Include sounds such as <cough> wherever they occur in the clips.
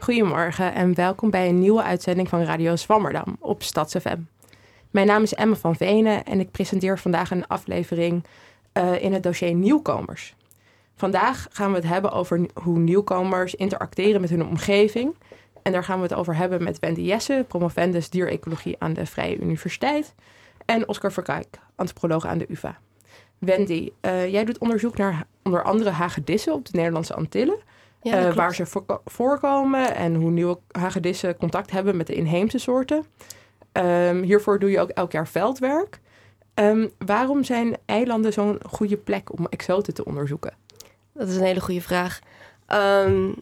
Goedemorgen en welkom bij een nieuwe uitzending van Radio Zwammerdam op StadsFM. Mijn naam is Emma van Venen en ik presenteer vandaag een aflevering uh, in het dossier nieuwkomers. Vandaag gaan we het hebben over hoe nieuwkomers interacteren met hun omgeving. En daar gaan we het over hebben met Wendy Jesse, promovendus dierecologie aan de Vrije Universiteit. En Oscar Verkijk, antropoloog aan de UvA. Wendy, uh, jij doet onderzoek naar onder andere hagedissen op de Nederlandse Antillen. Ja, uh, waar ze voorkomen en hoe nieuwe hagedissen contact hebben met de inheemse soorten. Um, hiervoor doe je ook elk jaar veldwerk. Um, waarom zijn eilanden zo'n goede plek om exoten te onderzoeken? Dat is een hele goede vraag. Um,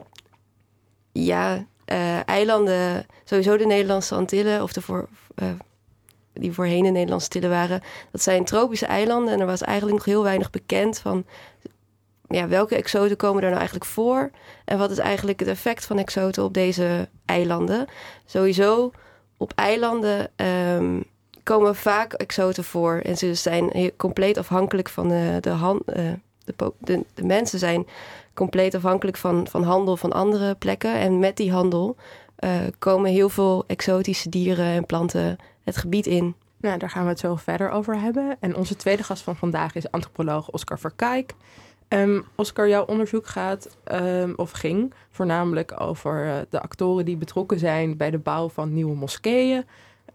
ja, uh, eilanden, sowieso de Nederlandse Antillen, of de voor, uh, die voorheen de Nederlandse Antillen waren, dat zijn tropische eilanden. En er was eigenlijk nog heel weinig bekend van ja, welke exoten komen er nou eigenlijk voor? En wat is eigenlijk het effect van exoten op deze eilanden? Sowieso op eilanden um, komen vaak exoten voor. En ze zijn compleet afhankelijk van de, de, hand, uh, de, mensen zijn compleet afhankelijk van, van handel van andere plekken. En met die handel uh, komen heel veel exotische dieren en planten het gebied in. Nou, daar gaan we het zo verder over hebben. En onze tweede gast van vandaag is antropoloog Oscar Verkijk. Um, Oscar, jouw onderzoek gaat um, of ging voornamelijk over uh, de actoren die betrokken zijn bij de bouw van nieuwe moskeeën.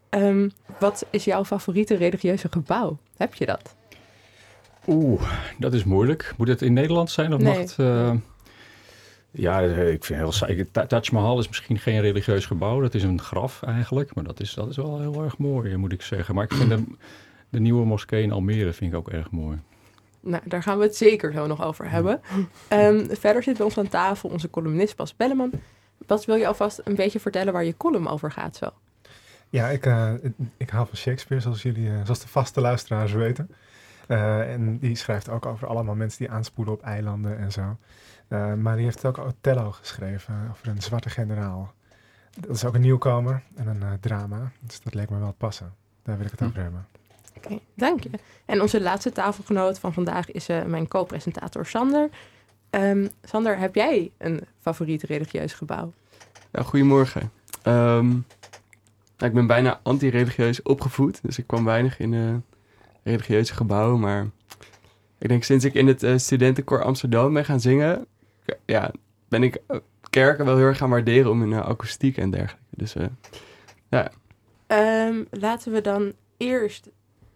Um, wat is jouw favoriete religieuze gebouw? Heb je dat? Oeh, dat is moeilijk. Moet het in Nederland zijn of nee. mag het... Uh... Ja, ik vind heel saai. Taj Mahal is misschien geen religieus gebouw. Dat is een graf eigenlijk. Maar dat is, dat is wel heel erg mooi, moet ik zeggen. Maar ik vind de, de nieuwe moskee in Almere vind ik ook erg mooi. Nou, daar gaan we het zeker zo nog over hebben. Um, <laughs> verder zit bij ons aan tafel onze columnist Bas Belleman. Bas, wil je alvast een beetje vertellen waar je column over gaat zo? Ja, ik, uh, ik hou van Shakespeare, zoals jullie, uh, zoals de vaste luisteraars weten. Uh, en die schrijft ook over allemaal mensen die aanspoelen op eilanden en zo. maar die heeft ook Othello geschreven over een zwarte generaal. Dat is ook een nieuwkomer en een drama. Dus dat leek me wel passen. Daar wil ik het hm. over hebben. Oké, okay, dank je. En onze laatste tafelgenoot van vandaag is uh, mijn co-presentator Sander. Um, Sander, heb jij een favoriet religieus gebouw? Ja, goedemorgen. Um, nou, ik ben bijna anti-religieus opgevoed, dus ik kwam weinig in uh, religieuze gebouwen. Maar ik denk sinds ik in het uh, studentenkoor Amsterdam ben gaan zingen, ja, ben ik kerken wel heel erg gaan waarderen om hun akoestiek en dergelijke. Dus ja. Um, laten we dan eerst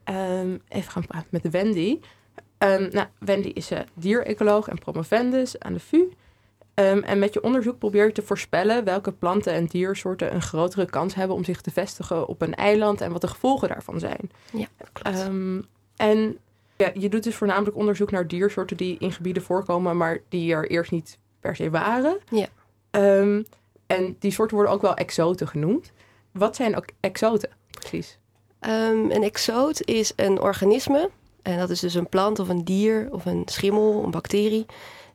um, even gaan praten met Wendy. Um, nou, Wendy is uh, dierecoloog en promovendus aan de VU. Um, en met je onderzoek probeer je te voorspellen welke planten en diersoorten een grotere kans hebben om zich te vestigen op een eiland en wat de gevolgen daarvan zijn. Ja, klopt. en ja, je doet dus voornamelijk onderzoek naar diersoorten die in gebieden voorkomen, maar die er eerst niet per se waren. Ja. en die soorten worden ook wel exoten genoemd. Wat zijn ook exoten precies? Um, een exoot is een organisme, en dat is dus een plant of een dier of een schimmel, een bacterie,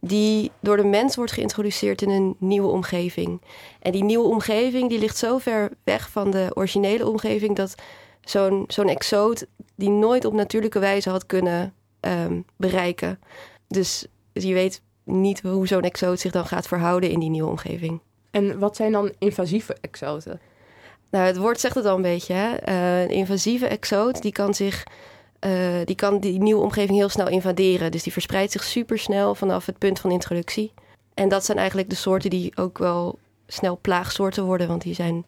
die door de mens wordt geïntroduceerd in een nieuwe omgeving. En die nieuwe omgeving die ligt zo ver weg van de originele omgeving dat zo'n zo'n exoot die nooit op natuurlijke wijze had kunnen um, bereiken. Dus je weet niet hoe zo'n exoot zich dan gaat verhouden in die nieuwe omgeving. En wat zijn dan invasieve exoten? Nou, het woord zegt het al een beetje. Hè? Uh, een invasieve exoot die kan zich uh, die kan die nieuwe omgeving heel snel invaderen. Dus die verspreidt zich super snel vanaf het punt van introductie. En dat zijn eigenlijk de soorten die ook wel snel plaagsoorten worden, want die zijn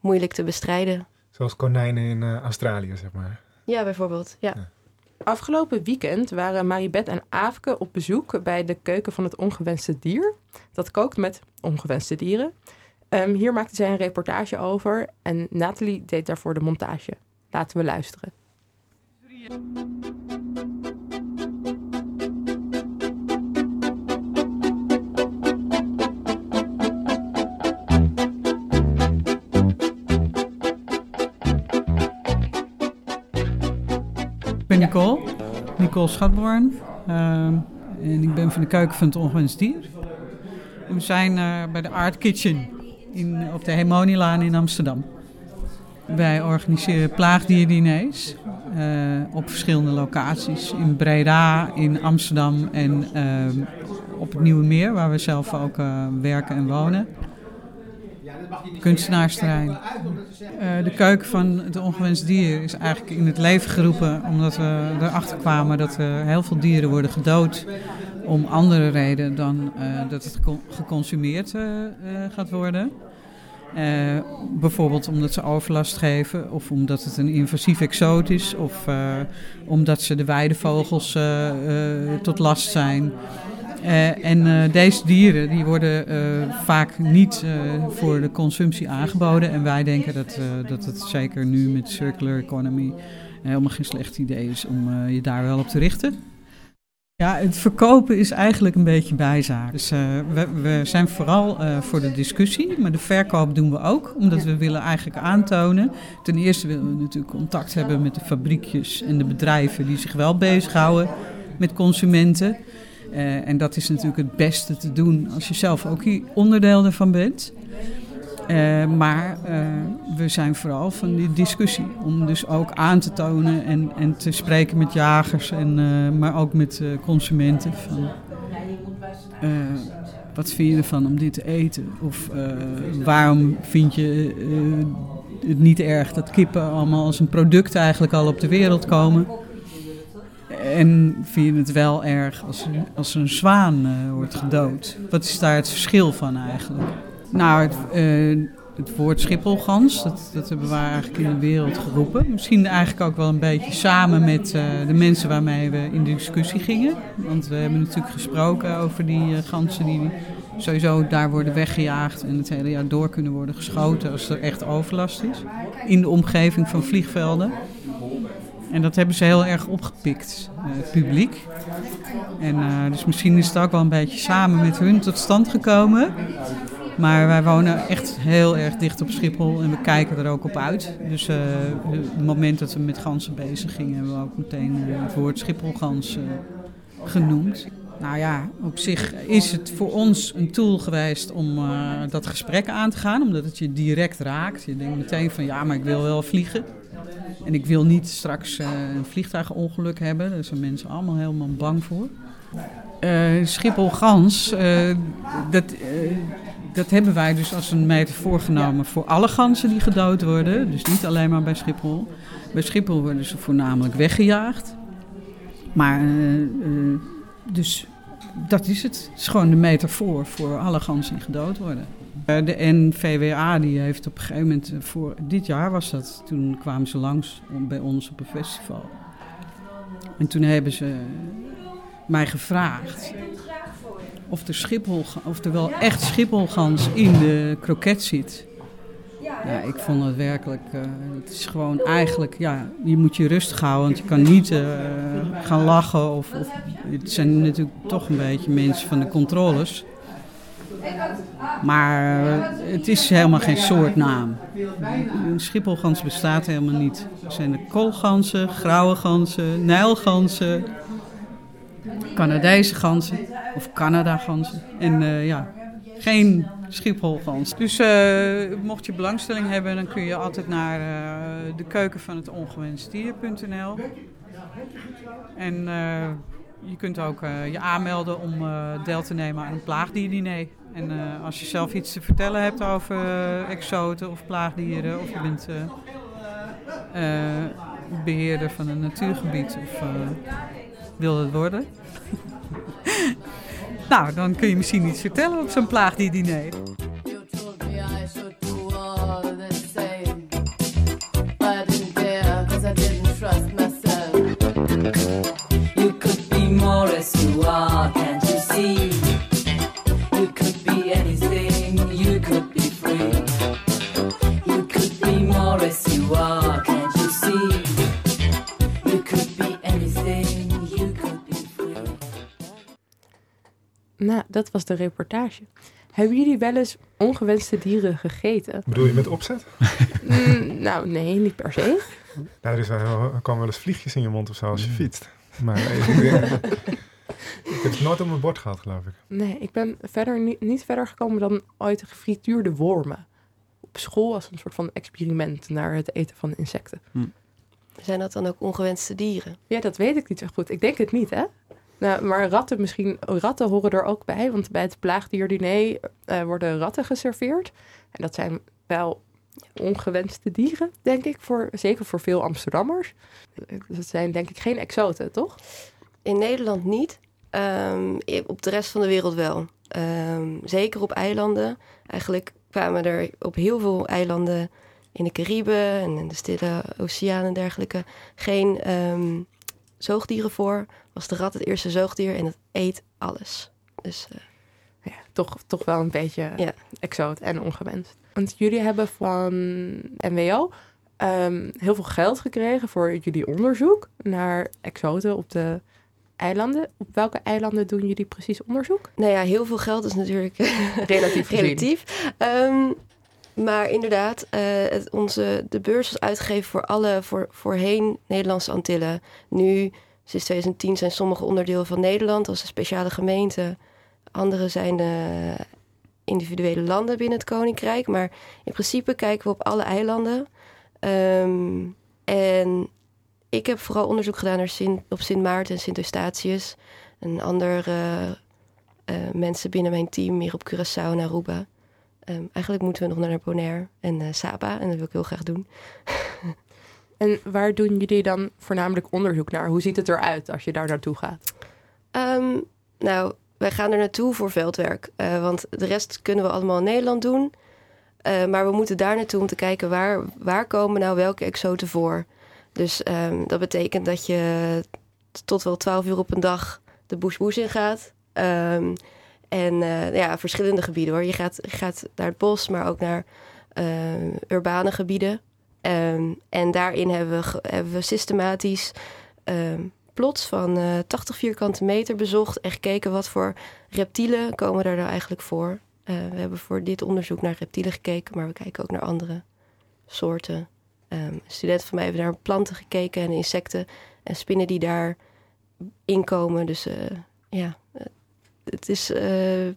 moeilijk te bestrijden. Zoals konijnen in uh, Australië, zeg maar. Ja, bijvoorbeeld. Ja. ja. Afgelopen weekend waren Maribeth en Aafke op bezoek bij de keuken van het ongewenste dier. Dat kookt met ongewenste dieren. Um, hier maakte zij een reportage over en Nathalie deed daarvoor de montage. Laten we luisteren. Ik ben Nicole, Nicole Schatborn. Uh, en ik ben van de keuken van het ongewenst dier. We zijn uh, bij de Art Kitchen in, op de Hemonielaan in Amsterdam. Wij organiseren plaagdierdiners uh, op verschillende locaties. In Breda, in Amsterdam en uh, op het Nieuwe Meer, waar we zelf ook werken en wonen kunstenaarsterrein. Uh, de keuken van het ongewenst dier is eigenlijk in het leven geroepen omdat we erachter kwamen dat er heel veel dieren worden gedood om andere redenen dan uh, dat het geconsumeerd uh, gaat worden. bijvoorbeeld omdat ze overlast geven, of omdat het een invasief exoot is, of omdat ze de weidevogels tot last zijn. Uh, en uh, deze dieren die worden uh, vaak niet voor de consumptie aangeboden. En wij denken dat, dat het zeker nu met circular economy helemaal geen slecht idee is om je daar wel op te richten. Ja, het verkopen is eigenlijk een beetje bijzaak. Dus we, zijn vooral voor de discussie, maar de verkoop doen we ook. Omdat we willen eigenlijk aantonen. Ten eerste willen we natuurlijk contact hebben met de fabriekjes en de bedrijven die zich wel bezighouden met consumenten. Uh, en dat is natuurlijk het beste te doen als je zelf ook hier onderdeel ervan bent. Uh, maar uh, we zijn vooral van die discussie. Om dus ook aan te tonen en, en te spreken met jagers, en, maar ook met consumenten. Van, wat vind je ervan om dit te eten? Of waarom vind je het niet erg dat kippen allemaal als een product eigenlijk al op de wereld komen? En vind je het wel erg als, als een zwaan uh, wordt gedood? Wat is daar het verschil van eigenlijk? Nou, het, uh, het woord schipholgans, dat, dat hebben we eigenlijk in de wereld geroepen. Misschien eigenlijk ook wel een beetje samen met uh, de mensen waarmee we in de discussie gingen. Want we hebben natuurlijk gesproken over die ganzen die sowieso daar worden weggejaagd en het hele jaar door kunnen worden geschoten als er echt overlast is. In de omgeving van vliegvelden. En dat hebben ze heel erg opgepikt, uh, het publiek. En uh, dus misschien is het ook wel een beetje samen met hun tot stand gekomen. Maar wij wonen echt heel erg dicht op Schiphol en we kijken er ook op uit. Dus uh, het moment dat we met ganzen bezig gingen, hebben we ook meteen het woord Schipholgans genoemd. Nou ja, op zich is het voor ons een tool geweest om dat gesprek aan te gaan, omdat het je direct raakt. Je denkt meteen van ja, maar ik wil wel vliegen. En ik wil niet straks uh, een vliegtuigongeluk hebben. Daar zijn mensen allemaal helemaal bang voor. Uh, Schiphol-Gans, uh, dat, dat hebben wij dus als een metafoor genomen voor alle ganzen die gedood worden. Dus niet alleen maar bij Schiphol. Bij Schiphol worden ze voornamelijk weggejaagd. Maar dus dat is het. Het is gewoon de metafoor voor alle ganzen die gedood worden. Eh, de NVWA die heeft op een gegeven moment, eh, voor dit jaar was dat, toen kwamen ze langs bij ons op een festival. En toen hebben ze mij gevraagd of er, Schiphol, of er wel echt schipholgans in de kroket zit. Ja, ik vond het werkelijk, uh, het is gewoon eigenlijk, ja, je moet je rustig houden, want je kan niet gaan lachen. Of, of, het zijn natuurlijk toch een beetje mensen van de controles. Maar eh, het is helemaal geen soortnaam. Een schipholgans bestaat helemaal niet. Er zijn de koolganzen, grauwe ganzen, nijlganzen, Canadese ganzen of Canada-ganzen. En uh, ja, geen schipholgans. Dus uh, mocht je belangstelling hebben, dan kun je altijd naar uh, de keuken van het ongewenst dier.nl. En je kunt ook je aanmelden om deel te nemen aan een plaagdierdiner. En uh, als je zelf iets te vertellen hebt over uh, exoten of plaagdieren, of je bent uh, beheerder van een natuurgebied of wil het worden, <laughs> nou, dan kun je misschien iets vertellen op zo'n plaagdierdiner. You could be more as you are, can't you see? Nou, dat was de reportage. Hebben jullie wel eens ongewenste dieren gegeten? Bedoel je met opzet? Mm, nou, nee, niet per se. Nou, er, is, er komen wel eens vliegjes in je mond of zo als je mm. fietst. Maar ik, <laughs> ik heb het nooit op mijn bord gehad, geloof ik. Nee, ik ben verder niet, niet verder gekomen dan ooit gefrituurde wormen. Op school als een soort van experiment naar het eten van insecten. Hm. Zijn dat dan ook ongewenste dieren? Ja, dat weet ik niet zo goed. Ik denk het niet, hè? Nou, maar ratten misschien, ratten horen er ook bij, want bij het plaagdierdiner uh, worden ratten geserveerd. En dat zijn wel ongewenste dieren, denk ik, voor, zeker voor veel Amsterdammers. Dat zijn denk ik geen exoten, toch? In Nederland niet. Um, op de rest van de wereld wel. Um, zeker op eilanden. Eigenlijk kwamen er op heel veel eilanden in de Cariben en in de Stille Oceaan en dergelijke geen um, zoogdieren voor. Was de rat het eerste zoogdier en het eet alles. Dus uh, ja, toch, toch wel een beetje ja. exoot en ongewenst. Want jullie hebben van NWO um, heel veel geld gekregen voor jullie onderzoek naar exoten op de eilanden. Op welke eilanden doen jullie precies onderzoek? Nou ja, heel veel geld is natuurlijk relatief. relatief. Um, maar inderdaad, uh, het, onze, de beurs was uitgegeven voor alle voor, voorheen Nederlandse Antillen. Nu, sinds 2010, zijn sommige onderdeel van Nederland als een speciale gemeente. Andere zijn de individuele landen binnen het Koninkrijk. Maar in principe kijken we op alle eilanden. Um, en ik heb vooral onderzoek gedaan naar Sint, op Sint Maarten en Sint Eustatius. En andere uh, mensen binnen mijn team meer op Curaçao en Aruba. Um, eigenlijk moeten we nog naar Bonaire en uh, Saba. En dat wil ik heel graag doen. <laughs> en waar doen jullie dan voornamelijk onderzoek naar? Hoe ziet het eruit als je daar naartoe gaat? Um, nou, wij gaan er naartoe voor veldwerk. Uh, want de rest kunnen we allemaal in Nederland doen. Uh, maar we moeten daar naartoe om te kijken waar, waar komen nou welke exoten voor. Dus um, dat betekent dat je tot wel twaalf uur op een dag de bush-bush in gaat. Um, en uh, ja, verschillende gebieden hoor. Je gaat, je gaat naar het bos, maar ook naar urbane gebieden. Um, en daarin hebben we, hebben we systematisch um, plots van uh, 80 vierkante meter bezocht en gekeken wat voor reptielen komen daar nou eigenlijk voor. Uh, we hebben voor dit onderzoek naar reptielen gekeken, maar we kijken ook naar andere soorten. Um, studenten van mij hebben naar planten gekeken en insecten en spinnen die daar inkomen. Dus uh, ja, het is, uh,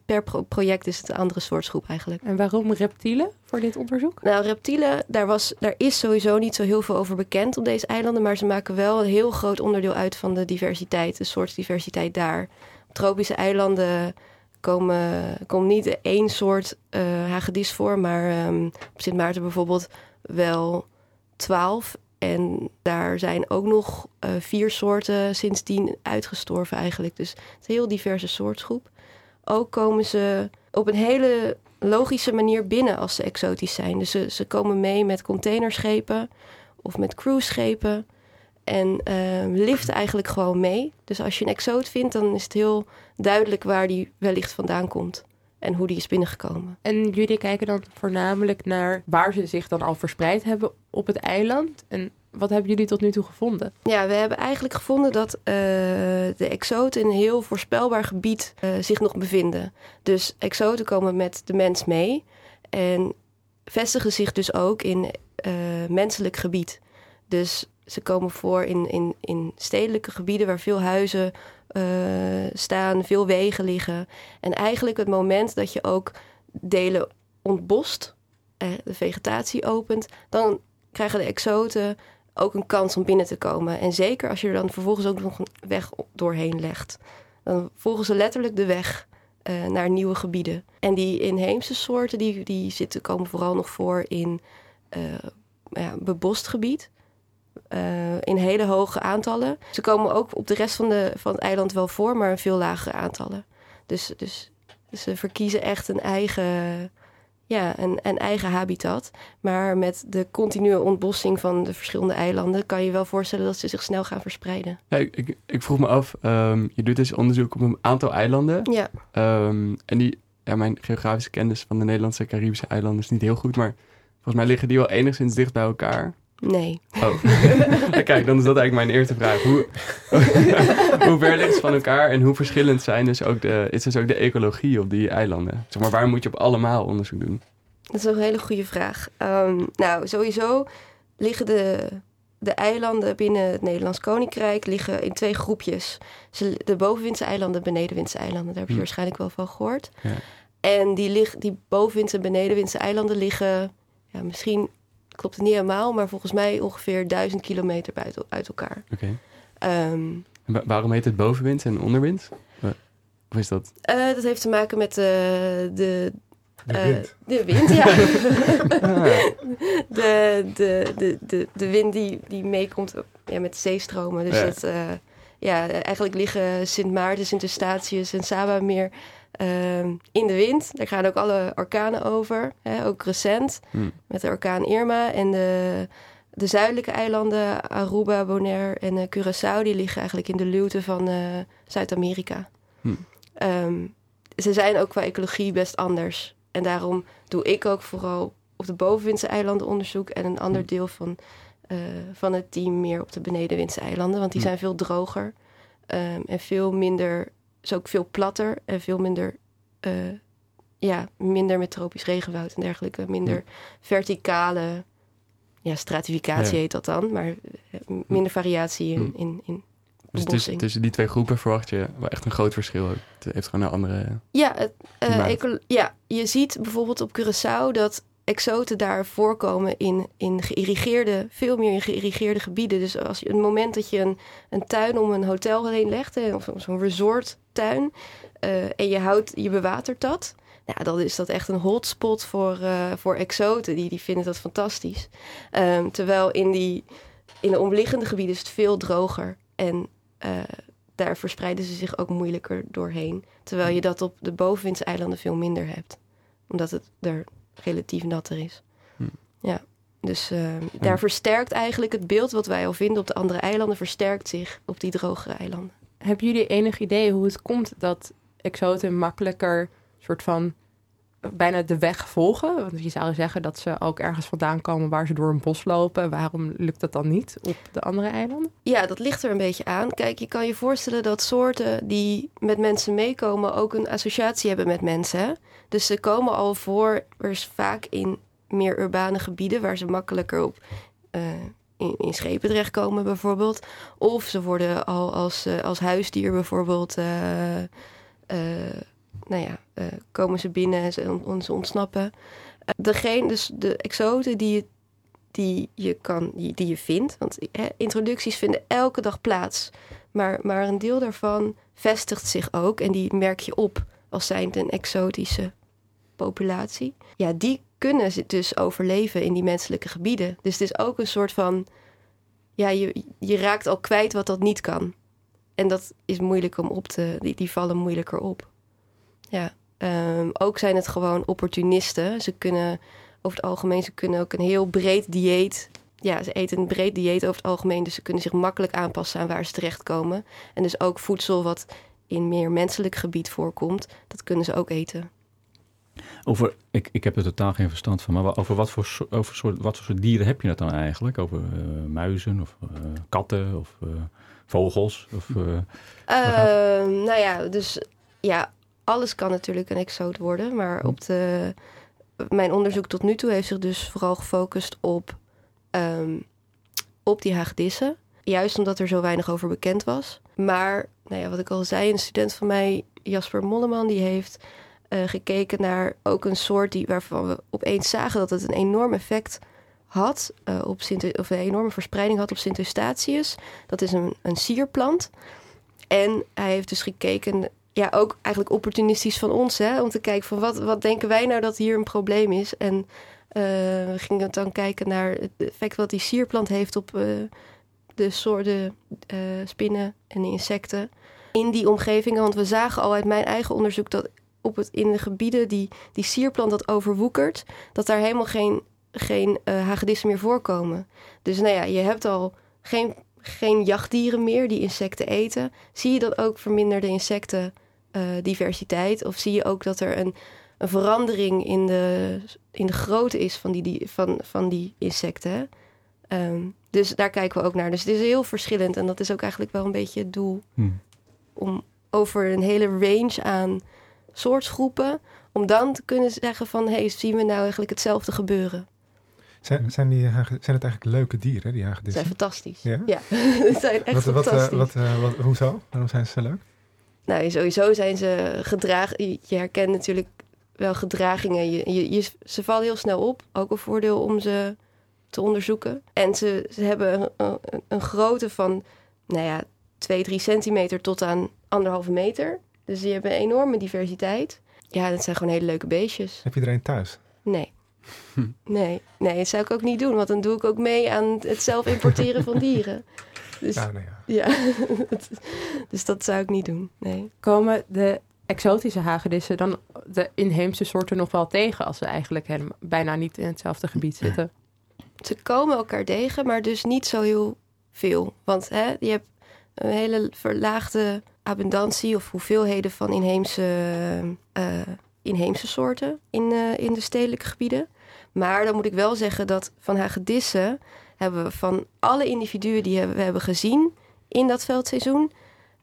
per pro project is het een andere soort groep eigenlijk. En waarom reptielen voor dit onderzoek? Nou, reptielen, daar, was, daar is sowieso niet zo heel veel over bekend op deze eilanden. Maar ze maken wel een heel groot onderdeel uit van de diversiteit, de soortdiversiteit daar. Op tropische eilanden komen, komt niet één soort uh, hagedis voor. Maar um, op Sint Maarten bijvoorbeeld wel twaalf. En daar zijn ook nog uh, vier soorten sindsdien uitgestorven eigenlijk. Dus het is een heel diverse soortgroep. Ook komen ze op een hele logische manier binnen als ze exotisch zijn. Dus ze, ze komen mee met containerschepen of met cruiseschepen. En uh, liften eigenlijk gewoon mee. Dus als je een exoot vindt, dan is het heel duidelijk waar die wellicht vandaan komt. En hoe die is binnengekomen. En jullie kijken dan voornamelijk naar waar ze zich dan al verspreid hebben op het eiland. En wat hebben jullie tot nu toe gevonden? Ja, we hebben eigenlijk gevonden dat uh, de exoten in een heel voorspelbaar gebied uh, zich nog bevinden. Dus exoten komen met de mens mee en vestigen zich dus ook in uh, menselijk gebied. Dus ze komen voor in, in, in stedelijke gebieden waar veel huizen uh, staan, veel wegen liggen. En eigenlijk het moment dat je ook delen ontbost, uh, de vegetatie opent, dan krijgen de exoten ook een kans om binnen te komen. En zeker als je er dan vervolgens ook nog een weg doorheen legt. Dan volgen ze letterlijk de weg uh, naar nieuwe gebieden. En die inheemse soorten die, die zitten, komen vooral nog voor in ja, bebost gebied. Uh, in hele hoge aantallen. Ze komen ook op de rest van, de, van het eiland wel voor, maar in veel lagere aantallen. Dus, dus, ze verkiezen echt een eigen, ja, een, een eigen habitat. Maar met de continue ontbossing van de verschillende eilanden kan je wel voorstellen dat ze zich snel gaan verspreiden. Ja, ik, ik vroeg me af, um, je doet dus onderzoek op een aantal eilanden. Ja. Um, en die, ja, mijn geografische kennis van de Nederlandse en Caribische eilanden is niet heel goed, maar volgens mij liggen die wel enigszins dicht bij elkaar. Nee. Oh. <laughs> Kijk, dan is dat eigenlijk mijn eerste vraag. Hoe, <laughs> hoe ver ligt het van elkaar en hoe verschillend zijn dus ook de, is dus ook de ecologie op die eilanden? Zeg maar, waar moet je op allemaal onderzoek doen? Dat is een hele goede vraag. Um, nou, sowieso liggen de, de eilanden binnen het Nederlands Koninkrijk liggen in twee groepjes. De bovenwindse eilanden, benedenwindse eilanden. Daar heb je hm. waarschijnlijk wel van gehoord. Ja. En die, lig, die bovenwindse en benedenwindse eilanden liggen ja, misschien klopt het niet helemaal, maar volgens mij ongeveer duizend kilometer buiten, uit elkaar. Okay. Um, waarom heet het bovenwind en onderwind? Hoe is dat? Uh, dat heeft te maken met uh, de... De wind. de wind, ja. <laughs> de, de, de, de, de wind die, die meekomt ja, met zeestromen. Dus ja. dat, ja, eigenlijk liggen Sint Maarten, Sint Eustatius en Saba meer Ehm, in de wind. Daar gaan ook alle orkanen over. Hè, ook recent hmm. met de orkaan Irma. En de, de zuidelijke eilanden, Aruba, Bonaire en uh, Curaçao, die liggen eigenlijk in de luwte van uh, Zuid-Amerika. Hmm. Ehm, ze zijn ook qua ecologie best anders. En daarom doe ik ook vooral op de bovenwindse eilanden onderzoek en een ander hmm. deel van, uh, van het team meer op de benedenwindse eilanden. Want die zijn veel droger um, en veel minder is ook veel platter en veel minder, uh, ja, minder met tropisch regenwoud en dergelijke. Minder verticale, ja, stratificatie heet dat dan, maar eh, minder variatie in, in, in dus tussen, tussen, die twee groepen verwacht je wel echt een groot verschil. Het heeft gewoon een andere. Ja, het, uh, ja, je ziet bijvoorbeeld op Curaçao dat exoten daar voorkomen in, in geïrrigeerde, veel meer in geïrrigeerde gebieden. Dus als je een moment dat je een, een tuin om een hotel heen legt, of zo'n resorttuin, uh, en je houdt, je bewatert dat. Nou, dan is dat echt een hotspot voor, uh, voor exoten. Die, die vinden dat fantastisch. Um, terwijl in, die, in de omliggende gebieden is het veel droger. En uh, daar verspreiden ze zich ook moeilijker doorheen. Terwijl je dat op de bovenwindseilanden veel minder hebt. Omdat het er relatief natter is. Hm. Ja, dus uh, daar versterkt eigenlijk het beeld wat wij al vinden op de andere eilanden, versterkt zich op die drogere eilanden. Hebben jullie enig idee hoe het komt dat exoten makkelijker soort van bijna de weg volgen? Want je zou zeggen dat ze ook ergens vandaan komen waar ze door een bos lopen. Waarom lukt dat dan niet op de andere eilanden? Ja, dat ligt er een beetje aan. Kijk, je kan je voorstellen dat soorten die met mensen meekomen ook een associatie hebben met mensen. Dus ze komen al voor, dus vaak in meer urbane gebieden waar ze makkelijker op uh, in, schepen terechtkomen, bijvoorbeeld. Of ze worden al als, uh, als huisdier bijvoorbeeld. Uh, nou ja, komen ze binnen en ze, ontsnappen. degene, dus de exoten die je, die je, kan, die, die je vindt. Want introducties vinden elke dag plaats. Maar, maar een deel daarvan vestigt zich ook en die merk je op als zijnde een exotische populatie. Ja, die kunnen dus overleven in die menselijke gebieden. Dus het is ook een soort van. Ja, je, je raakt al kwijt wat dat niet kan. En dat is moeilijk om op te. Die, die vallen moeilijker op. Ja. Um, ook zijn het gewoon opportunisten. Ze kunnen over het algemeen, ze kunnen ook een heel breed dieet. Ja, ze eten een breed dieet over het algemeen. Dus ze kunnen zich makkelijk aanpassen aan waar ze terechtkomen. En dus ook voedsel wat in meer menselijk gebied voorkomt, dat kunnen ze ook eten. Over, ik, ik heb er totaal geen verstand van, maar over wat voor, over soort, wat voor soort dieren heb je het dan eigenlijk? Over uh, muizen of uh, katten of uh, vogels? Of, ehm, nou ja, dus ja, alles kan natuurlijk een exoot worden, maar op de, mijn onderzoek tot nu toe heeft zich dus vooral gefocust op, um, op die hagedissen. Juist omdat er zo weinig over bekend was. Maar, nou wat ik al zei, een student van mij, Jasper Molleman, die heeft gekeken naar ook een soort die, waarvan we opeens zagen dat het een enorm effect had uh, op Sint, of een enorme verspreiding had op Sint Eustatius. Dat is een, een sierplant. En hij heeft dus gekeken, ja, ook eigenlijk opportunistisch van ons, hè, om te kijken van wat, wat denken wij nou dat hier een probleem is. En uh, we gingen dan kijken naar het effect wat die sierplant heeft op de soorten spinnen en insecten in die omgevingen. Want we zagen al uit mijn eigen onderzoek dat op het, in de gebieden die, die sierplant dat overwoekert, dat daar helemaal geen, geen uh, hagedissen meer voorkomen. Dus nou ja, je hebt al geen, geen jachtdieren meer die insecten eten. Zie je dat ook verminderde insectendiversiteit? Uh, of zie je ook dat er een, een verandering in de, in de grootte is van die, die, van, van die insecten? Um, dus daar kijken we ook naar. Dus het is heel verschillend en dat is ook eigenlijk wel een beetje het doel. Hmm. Om over een hele range aan soortgroepen. Om dan te kunnen zeggen van, hé, hey, zien we nou eigenlijk hetzelfde gebeuren? Zijn, zijn, die, zijn het eigenlijk leuke dieren, die hagedissen? zijn fantastisch. Ja? ja. <laughs> zijn echt wat, fantastisch. Wat, wat, wat, hoezo? Waarom zijn ze zo leuk? Nou, sowieso zijn ze gedragen. Je herkent natuurlijk wel gedragingen. Je, je, ze vallen heel snel op. Ook een voordeel om ze te onderzoeken. En ze, ze hebben een, een, een grootte van, nou ja, 2, 3 centimeter tot aan anderhalve meter. Dus die hebben een enorme diversiteit. Ja, dat zijn gewoon hele leuke beestjes. Heb je er een thuis? Nee. <laughs> Nee, nee, dat zou ik ook niet doen, want dan doe ik ook mee aan het zelf importeren van dieren. Dus Ja, nee, ja. ja, <laughs> dus dat zou ik niet doen. Nee. Komen de exotische hagedissen dan de inheemse soorten nog wel tegen als ze eigenlijk helemaal, bijna niet in hetzelfde gebied zitten? Ze komen elkaar tegen, maar dus niet zo heel veel. Want hè, je hebt een hele verlaagde abundantie of hoeveelheden van inheemse, eh, inheemse soorten in, eh, in de stedelijke gebieden. Maar dan moet ik wel zeggen dat van hagedissen hebben we van alle individuen die we hebben gezien in dat veldseizoen,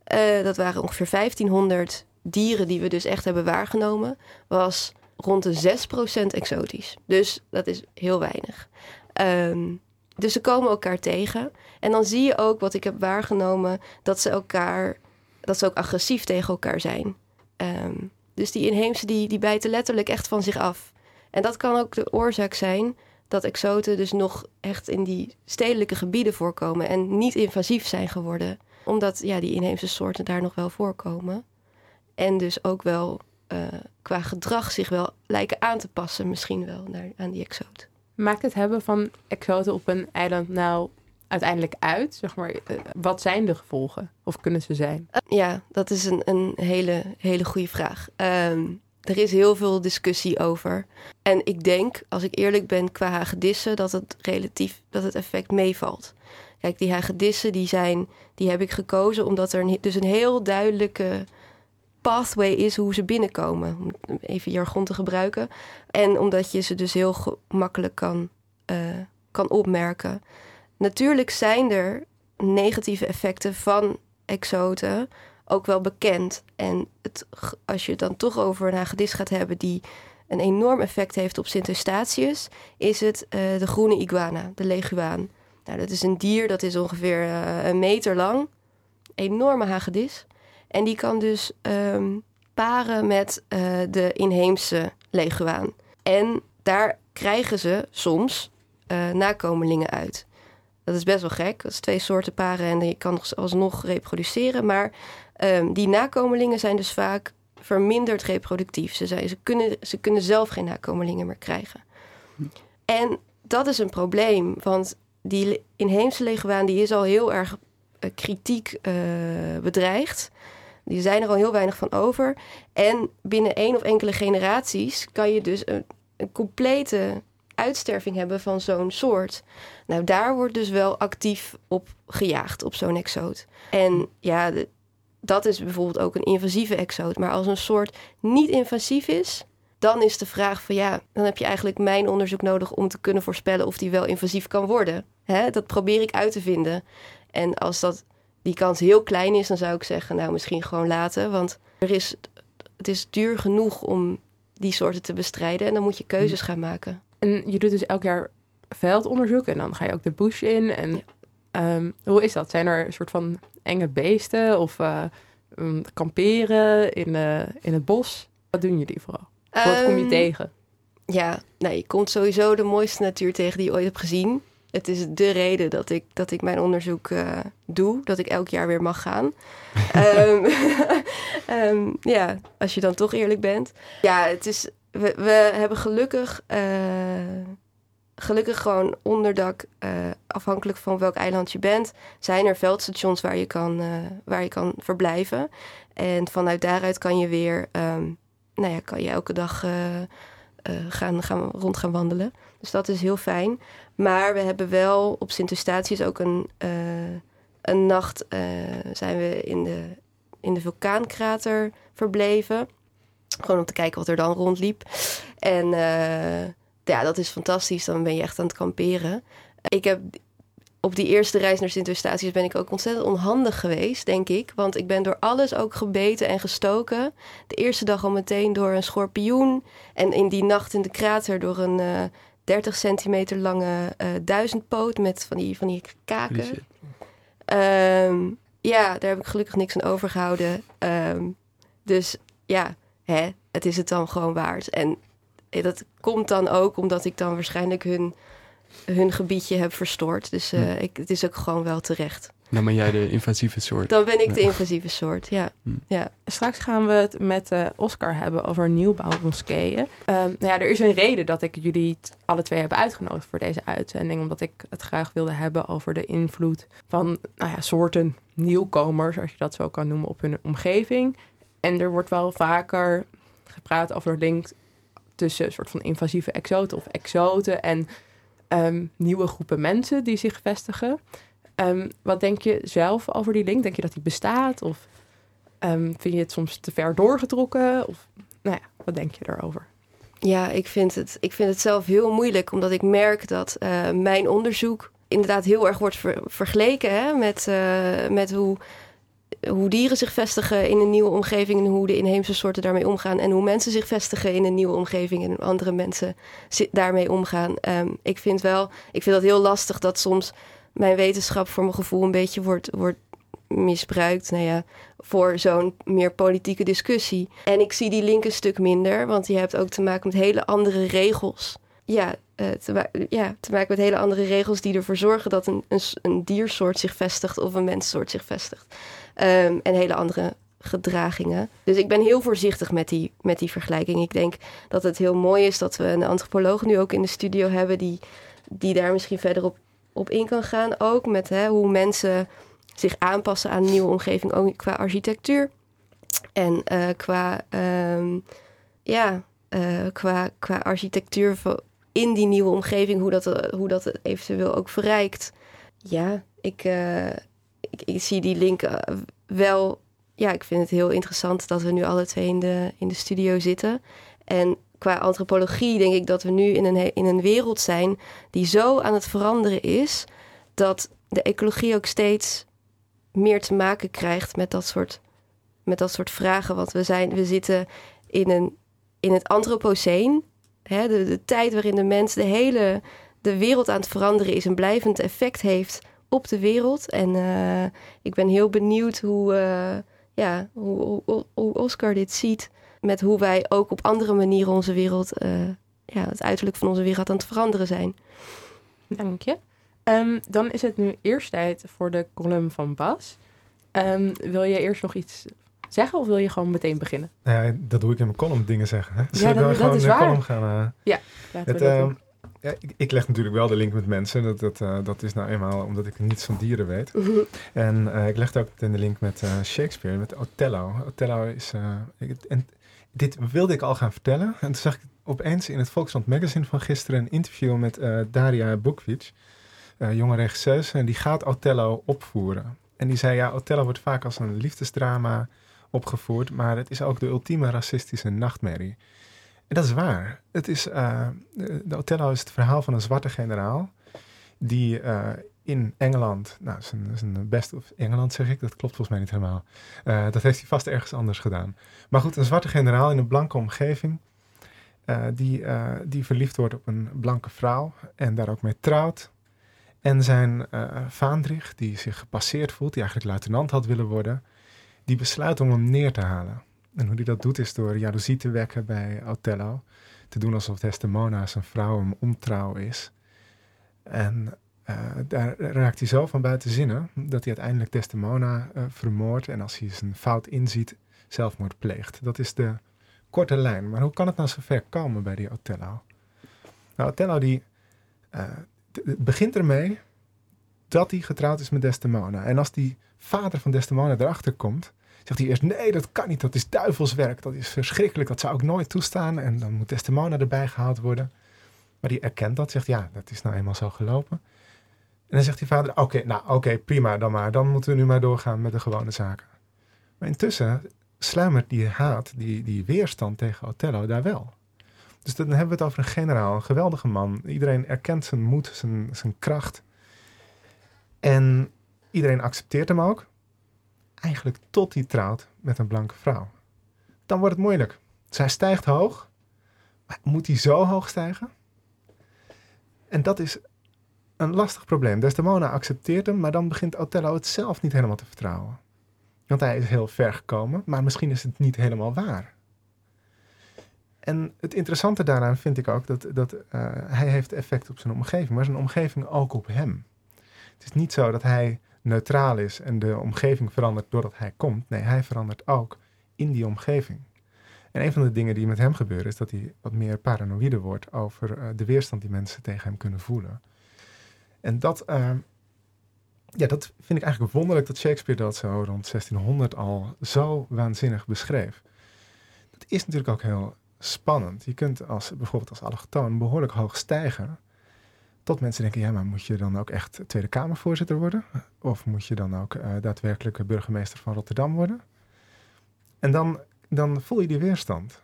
eh, dat waren ongeveer 1500 dieren die we dus echt hebben waargenomen, was rond de 6% exotisch. Dus dat is heel weinig. Ehm, dus ze komen elkaar tegen. En dan zie je ook wat ik heb waargenomen, dat ze elkaar, dat ze ook agressief tegen elkaar zijn. Ehm, dus die inheemse die, die bijten letterlijk echt van zich af. En dat kan ook de oorzaak zijn dat exoten dus nog echt in die stedelijke gebieden voorkomen en niet invasief zijn geworden. Omdat ja, die inheemse soorten daar nog wel voorkomen. En dus ook wel eh, qua gedrag zich wel lijken aan te passen, misschien wel naar, aan die exoot. Maakt het hebben van exoten op een eiland nou uiteindelijk uit? Zeg maar, eh, wat zijn de gevolgen? Of kunnen ze zijn? Uh, ja, dat is een, een hele, hele goede vraag. Um, er is heel veel discussie over. En ik denk, als ik eerlijk ben, qua hagedissen, dat het relatief dat het effect meevalt. Kijk, die hagedissen die zijn, die heb ik gekozen omdat er een, dus een heel duidelijke pathway is hoe ze binnenkomen. Om even jargon te gebruiken. En omdat je ze dus heel makkelijk kan, uh, kan opmerken. Natuurlijk zijn er negatieve effecten van exoten ook wel bekend. En het, als je het dan toch over een hagedis gaat hebben die een enorm effect heeft op Sint Eustatius, is het uh, de groene iguana, de leguaan. Nou, dat is een dier dat is ongeveer uh, een meter lang, enorme hagedis. En die kan dus um, paren met uh, de inheemse leguaan. En daar krijgen ze soms nakomelingen uit. Dat is best wel gek. Dat is twee soorten paren en je kan alsnog reproduceren. Maar um, die nakomelingen zijn dus vaak verminderd reproductief. Ze, zijn, ze, kunnen, ze kunnen zelf geen nakomelingen meer krijgen. En dat is een probleem, want die inheemse leguaan die is al heel erg uh, kritiek uh, bedreigd. Die zijn er al heel weinig van over. En binnen één of enkele generaties kan je dus een complete uitsterving hebben van zo'n soort. Nou, daar wordt dus wel actief op gejaagd, op zo'n exoot. En ja, de, dat is bijvoorbeeld ook een invasieve exoot. Maar als een soort niet invasief is, dan is de vraag van ja, dan heb je eigenlijk mijn onderzoek nodig om te kunnen voorspellen of die wel invasief kan worden. Hè? Dat probeer ik uit te vinden. En als dat, die kans heel klein is, dan zou ik zeggen, nou misschien gewoon laten. Want er is, het is duur genoeg om die soorten te bestrijden en dan moet je keuzes gaan maken. En je doet dus elk jaar veldonderzoek en dan ga je ook de bush in. En ja. um, hoe is dat? Zijn er een soort van enge beesten of uh, um, kamperen in, uh, in het bos? Wat doen jullie vooral? Um, Wat kom je tegen? Ja, nou, je komt sowieso de mooiste natuur tegen die je ooit hebt gezien. Het is de reden dat ik, dat ik mijn onderzoek uh, doe, dat ik elk jaar weer mag gaan. um, <laughs> <laughs> ja, als je dan toch eerlijk bent. Ja, het is, we, we hebben gelukkig, uh, gelukkig gewoon onderdak, uh, afhankelijk van welk eiland je bent, zijn er veldstations waar je kan, uh, waar je kan verblijven. En vanuit daaruit kan je weer, um, nou ja, kan je elke dag gaan, gaan, rond gaan wandelen. Dus dat is heel fijn. Maar we hebben wel op Sint Eustatius ook een, een nacht zijn we in de, in de vulkaankrater verbleven. Gewoon om te kijken wat er dan rondliep. En uh, ja, dat is fantastisch. Dan ben je echt aan het kamperen. Ik heb op die eerste reis naar Sint Eustatius ben ik ook ontzettend onhandig geweest, denk ik. Want ik ben door alles ook gebeten en gestoken. De eerste dag al meteen door een schorpioen. En in die nacht in de krater door een uh, 30 centimeter lange uh, duizendpoot met van die, van die kaken. Um, ja, daar heb ik gelukkig niks aan overgehouden. Um, dus ja, hè, het is het dan gewoon waard. En dat komt dan ook omdat ik dan waarschijnlijk hun, hun gebiedje heb verstoord. Dus uh, ik, het is ook gewoon wel terecht. Dan ben jij de invasieve soort. Dan ben ik de invasieve soort, ja. Hm. ja. Straks gaan we het met uh, Oscar hebben over nieuwbouwmoskeeën. Um, nou ja, er is een reden dat ik jullie alle twee heb uitgenodigd voor deze uitzending. Omdat ik het graag wilde hebben over de invloed van nou ja, soorten nieuwkomers, als je dat zo kan noemen, op hun omgeving. En er wordt wel vaker gepraat over link tussen een soort van invasieve exoten of exoten en um, nieuwe groepen mensen die zich vestigen. Um, wat denk je zelf over die link? Denk je dat die bestaat? Of um, vind je het soms te ver doorgetrokken? Of nou ja, wat denk je daarover? Ja, ik vind het, ik vind het zelf heel moeilijk, omdat ik merk dat uh, mijn onderzoek inderdaad heel erg wordt ver, vergeleken hè, met, uh, met hoe, hoe dieren zich vestigen in een nieuwe omgeving en hoe de inheemse soorten daarmee omgaan en hoe mensen zich vestigen in een nieuwe omgeving en andere mensen daarmee omgaan. Um, ik vind wel, ik vind dat heel lastig dat soms mijn wetenschap voor mijn gevoel een beetje wordt, wordt misbruikt. Nou ja, voor zo'n meer politieke discussie. En ik zie die link een stuk minder, want je hebt ook te maken met hele andere regels. Ja, uh, te, ja, te maken met hele andere regels die ervoor zorgen dat een, een, een diersoort zich vestigt of een menssoort zich vestigt. Um, en hele andere gedragingen. Dus ik ben heel voorzichtig met die, met die vergelijking. Ik denk dat het heel mooi is dat we een antropoloog nu ook in de studio hebben die, die daar misschien verder op, op in kan gaan. Ook met hè, hoe mensen zich aanpassen aan een nieuwe omgeving, ook qua architectuur. En uh, qua, um, ja, uh, qua, qua architectuur in die nieuwe omgeving, hoe dat, hoe dat eventueel ook verrijkt. Ja, ik, uh, ik, zie die link wel. Ja, ik vind het heel interessant dat we nu alle twee in de, in de studio zitten. En qua antropologie denk ik dat we nu in een, in een wereld zijn die zo aan het veranderen is, dat de ecologie ook steeds meer te maken krijgt met dat soort, met dat soort vragen. Want we, zijn, we zitten in, een, in het antropoceen, hè, de, de tijd waarin de mens de hele de wereld aan het veranderen is, een blijvend effect heeft op de wereld. En uh, ik ben heel benieuwd hoe, uh, ja, hoe, hoe, hoe, Oscar dit ziet. Met hoe wij ook op andere manieren onze wereld, uh, ja, het uiterlijk van onze wereld aan het veranderen zijn. Dank je. Um, dan is het nu eerst tijd voor de column van Bas. Um, wil je eerst nog iets zeggen of wil je gewoon meteen beginnen? Nou ja, dat doe ik in mijn column dingen zeggen. Hè? Dus ja, dat, gewoon is waar. column gaan. Uh, ja, laten het, we dat uh, doen. Ja, ik, ik, leg natuurlijk wel de link met mensen. Dat, dat, uh, dat is nou eenmaal omdat ik niets van dieren weet. Mhm. En uh, ik legde ook meteen de link met uh, Shakespeare, met Othello. Othello is... Ik, en dit wilde ik al gaan vertellen. En toen zag ik opeens in het Volkskrant Magazine van gisteren... een interview met Daria Bukvic, jonge regisseuse. En die gaat Othello opvoeren. En die zei, ja, Othello wordt vaak als een liefdesdrama opgevoerd... maar het is ook de ultieme racistische nachtmerrie. En dat is waar. Het is, uh, de Othello is het verhaal van een zwarte generaal die uh, in Engeland, nou, zijn, zijn best of Engeland zeg ik, dat klopt volgens mij niet helemaal. Uh, dat heeft hij vast ergens anders gedaan. Maar goed, een zwarte generaal in een blanke omgeving, die, die verliefd wordt op een blanke vrouw en daar ook mee trouwt. En zijn vaandrig, die zich gepasseerd voelt, die eigenlijk luitenant had willen worden, die besluit om hem neer te halen. En hoe hij dat doet is door jaloezie te wekken bij Othello. Te doen alsof Desdemona zijn vrouw hem ontrouw is. En uh, daar raakt hij zo van buiten zinnen dat hij uiteindelijk Desdemona uh, vermoordt. En als hij zijn fout inziet, zelfmoord pleegt. Dat is de korte lijn. Maar hoe kan het nou zo ver komen bij die Othello? Nou, Othello die uh, begint ermee dat hij getrouwd is met Desdemona. En als die vader van Desdemona erachter komt, zegt hij eerst, nee, dat kan niet, dat is duivelswerk, dat is verschrikkelijk, dat zou ik nooit toestaan. En dan moet Desdemona erbij gehaald worden. Maar die erkent dat, zegt, ja, dat is nou eenmaal zo gelopen. En dan zegt die vader, oké, nou oké, prima dan maar, dan moeten we nu maar doorgaan met de gewone zaken. Maar intussen sluimert die haat, die, die weerstand tegen Othello daar wel. Dus dan hebben we het over een generaal, een geweldige man. Iedereen erkent zijn moed, zijn, zijn kracht. En iedereen accepteert hem ook eigenlijk tot hij trouwt met een blanke vrouw. Dan wordt het moeilijk. Zij stijgt hoog. Maar moet hij zo hoog stijgen? En dat is een lastig probleem. Desdemona accepteert hem, maar dan begint Othello het zelf niet helemaal te vertrouwen. Want hij is heel ver gekomen, maar misschien is het niet helemaal waar. En het interessante daaraan vind ik ook dat, dat uh, hij heeft effect op zijn omgeving, maar zijn omgeving ook op hem. Het is niet zo dat hij neutraal is en de omgeving verandert doordat hij komt. Nee, hij verandert ook in die omgeving. En een van de dingen die met hem gebeuren is dat hij wat meer paranoïde wordt over uh, de weerstand die mensen tegen hem kunnen voelen. En dat, uh, ja, dat vind ik eigenlijk wonderlijk dat Shakespeare dat zo rond 1600 al zo waanzinnig beschreef. Dat is natuurlijk ook heel spannend. Je kunt als, bijvoorbeeld als allochtoon behoorlijk hoog stijgen. Tot mensen denken, ja, maar moet je dan ook echt Tweede Kamervoorzitter worden? Of moet je dan ook uh, daadwerkelijk burgemeester van Rotterdam worden? En dan, dan voel je die weerstand.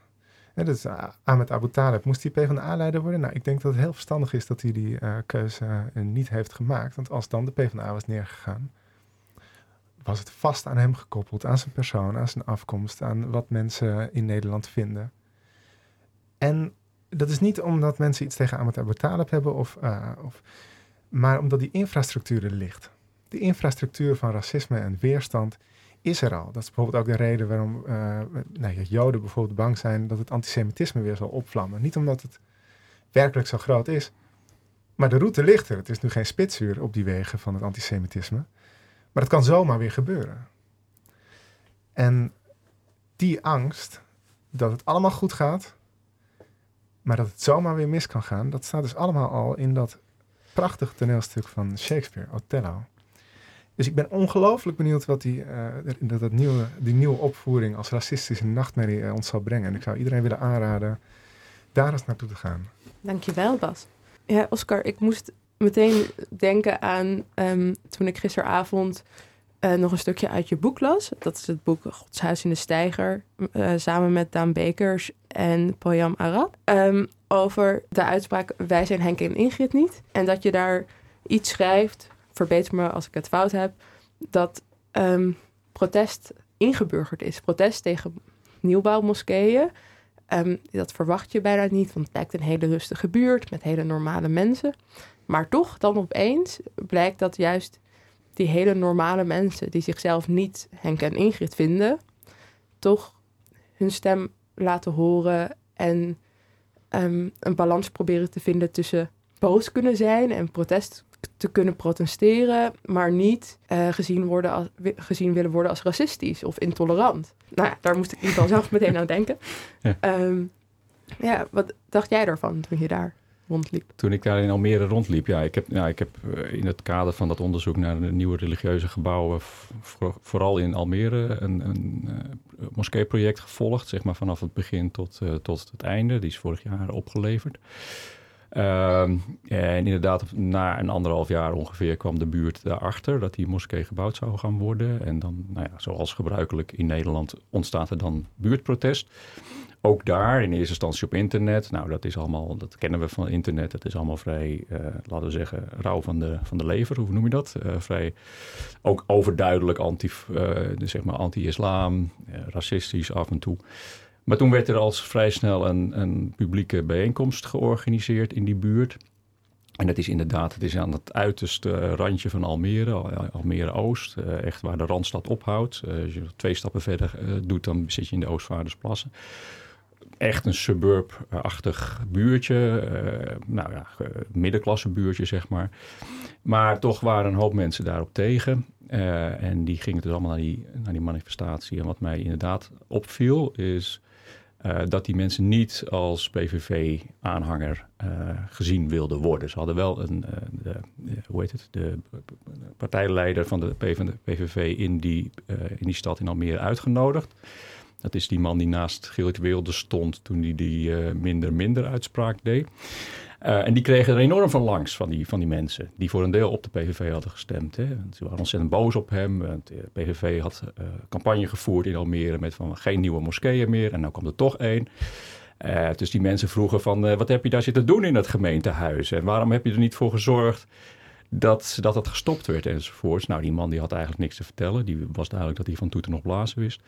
Ja, dus uh, Ahmed Abu Talib, moest hij PvdA-leider worden? Nou, ik denk dat het heel verstandig is dat hij die uh, keuze niet heeft gemaakt. Want als dan de PvdA was neergegaan, was het vast aan hem gekoppeld, aan zijn persoon, aan zijn afkomst, aan wat mensen in Nederland vinden. En dat is niet omdat mensen iets tegen Abu Talib hebben, of, uh, of, maar omdat die infrastructuur er ligt. De infrastructuur van racisme en weerstand is er al. Dat is bijvoorbeeld ook de reden waarom uh, nou, Joden bijvoorbeeld bang zijn dat het antisemitisme weer zal opvlammen. Niet omdat het werkelijk zo groot is, maar de route ligt er. Het is nu geen spitsuur op die wegen van het antisemitisme. Maar het kan zomaar weer gebeuren. En die angst dat het allemaal goed gaat, maar dat het zomaar weer mis kan gaan, dat staat dus allemaal al in dat prachtige toneelstuk van Shakespeare, Othello. Dus ik ben ongelooflijk benieuwd wat die, uh, dat, dat nieuwe, die nieuwe opvoering als racistische nachtmerrie uh, ons zal brengen. En ik zou iedereen willen aanraden daar eens naartoe te gaan. Dankjewel, Bas. Ja, Oscar, ik moest meteen denken aan um, toen ik gisteravond uh, nog een stukje uit je boek las. Dat is het boek Godshuis in de Steiger, uh, samen met Daan Bekers en Poyam Arab. Um, over de uitspraak wij zijn Henk en Ingrid niet. En dat je daar iets schrijft, verbeter me als ik het fout heb, dat um, protest ingeburgerd is. Protest tegen nieuwbouwmoskeeën. Um, dat verwacht je bijna niet, want het lijkt een hele rustige buurt met hele normale mensen. Maar toch, dan opeens blijkt dat juist die hele normale mensen die zichzelf niet Henk en Ingrid vinden, toch hun stem laten horen en um, een balans proberen te vinden tussen boos kunnen zijn en protest te kunnen protesteren, maar niet uh, gezien, worden als, gezien willen worden als racistisch of intolerant. Nou ja, daar moest ik in ieder geval zelf meteen aan denken. Ja. Um, ja, wat dacht jij daarvan toen je daar rondliep? Toen ik daar in Almere rondliep, ja, ik heb, ja, ik heb eh, in het kader van dat onderzoek naar nieuwe religieuze gebouwen, voor, vooral in Almere, een, een uh, moskeeproject gevolgd, zeg maar vanaf het begin tot, uh, tot het einde. Die is vorig jaar opgeleverd. Um, en inderdaad, na een anderhalf jaar ongeveer kwam de buurt daarachter dat die moskee gebouwd zou gaan worden. En dan, nou ja, zoals gebruikelijk in Nederland, ontstaat er dan buurtprotest. Ook daar in eerste instantie op internet. Nou, dat is allemaal, dat kennen we van internet. Het is allemaal vrij, uh, laten we zeggen, rauw van de, van de lever. Hoe noem je dat? Uh, vrij ook overduidelijk anti, uh, zeg maar anti-islam, racistisch af en toe. Maar toen werd er al vrij snel een, een publieke bijeenkomst georganiseerd in die buurt. En dat is inderdaad, het is aan het uiterste randje van Almere, Almere Oost, echt waar de Randstad ophoudt. als je twee stappen verder doet, dan zit je in de Oostvaardersplassen echt een suburb-achtig buurtje. Nou ja, middenklasse buurtje, zeg maar. Maar toch waren een hoop mensen daarop tegen. En die gingen dus allemaal naar die, naar die manifestatie. En wat mij inderdaad opviel is... Uh, dat die mensen niet als PVV-aanhanger gezien wilden worden. Ze hadden wel een, de, hoe heet het, de partijleider van de PVV in die, in die stad in Almere uitgenodigd. Dat is die man die naast Geert Wilde stond toen hij die uh, minder minder uitspraak deed. Uh, en die kregen er enorm van langs van die, van die mensen die voor een deel op de PVV hadden gestemd. Hè. Ze waren ontzettend boos op hem. De PVV had uh, campagne gevoerd in Almere met van geen nieuwe moskeeën meer. En nou kwam er toch één. Dus die mensen vroegen van wat heb je daar zitten doen in het gemeentehuis? En waarom heb je er niet voor gezorgd dat, dat gestopt werd enzovoorts. Nou, die man die had eigenlijk niks te vertellen. Die was duidelijk dat hij van toeten nog blazen wist.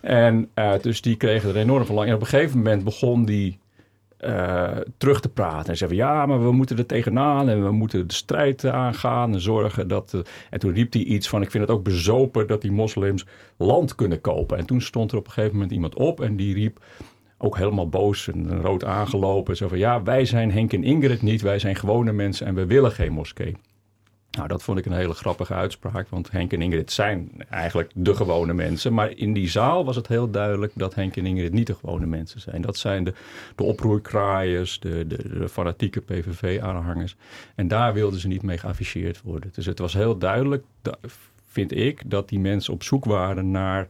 En uh, dus die kregen er enorm van lang. En op een gegeven moment begon die uh, terug te praten. En zei van ja, maar we moeten er tegenaan en we moeten de strijd aangaan en zorgen dat... Uh, en toen riep hij iets van ik vind het ook bezopen dat die moslims land kunnen kopen. En toen stond er op een gegeven moment iemand op en die riep ook helemaal boos en rood aangelopen. Zo van ja, wij zijn Henk en Ingrid niet, wij zijn gewone mensen en we willen geen moskee. Nou, dat vond ik een hele grappige uitspraak, want Henk en Ingrid zijn eigenlijk de gewone mensen. Maar in die zaal was het heel duidelijk dat Henk en Ingrid niet de gewone mensen zijn. Dat zijn de, de oproerkraaiers, de, de, de fanatieke PVV-aanhangers. En daar wilden ze niet mee geafficheerd worden. Dus het was heel duidelijk, vind ik, dat die mensen op zoek waren naar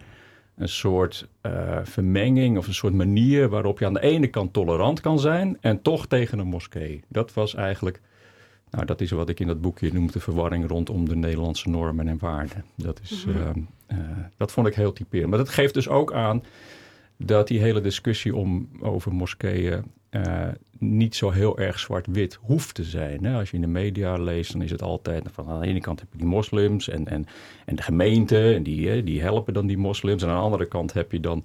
een soort uh, vermenging of een soort manier waarop je aan de ene kant tolerant kan zijn en toch tegen een moskee. Dat was eigenlijk nou, dat is wat ik in dat boekje noem de verwarring rondom de Nederlandse normen en waarden. Dat, is, mhm. Ehm, eh, dat vond ik heel typerend. Maar dat geeft dus ook aan dat die hele discussie om, over moskeeën uh, niet zo heel erg zwart-wit hoeft te zijn. Hè? Als je in de media leest, dan is het altijd van aan de ene kant heb je die moslims en, en, en de gemeente, en die, die helpen dan die moslims. En aan de andere kant heb je dan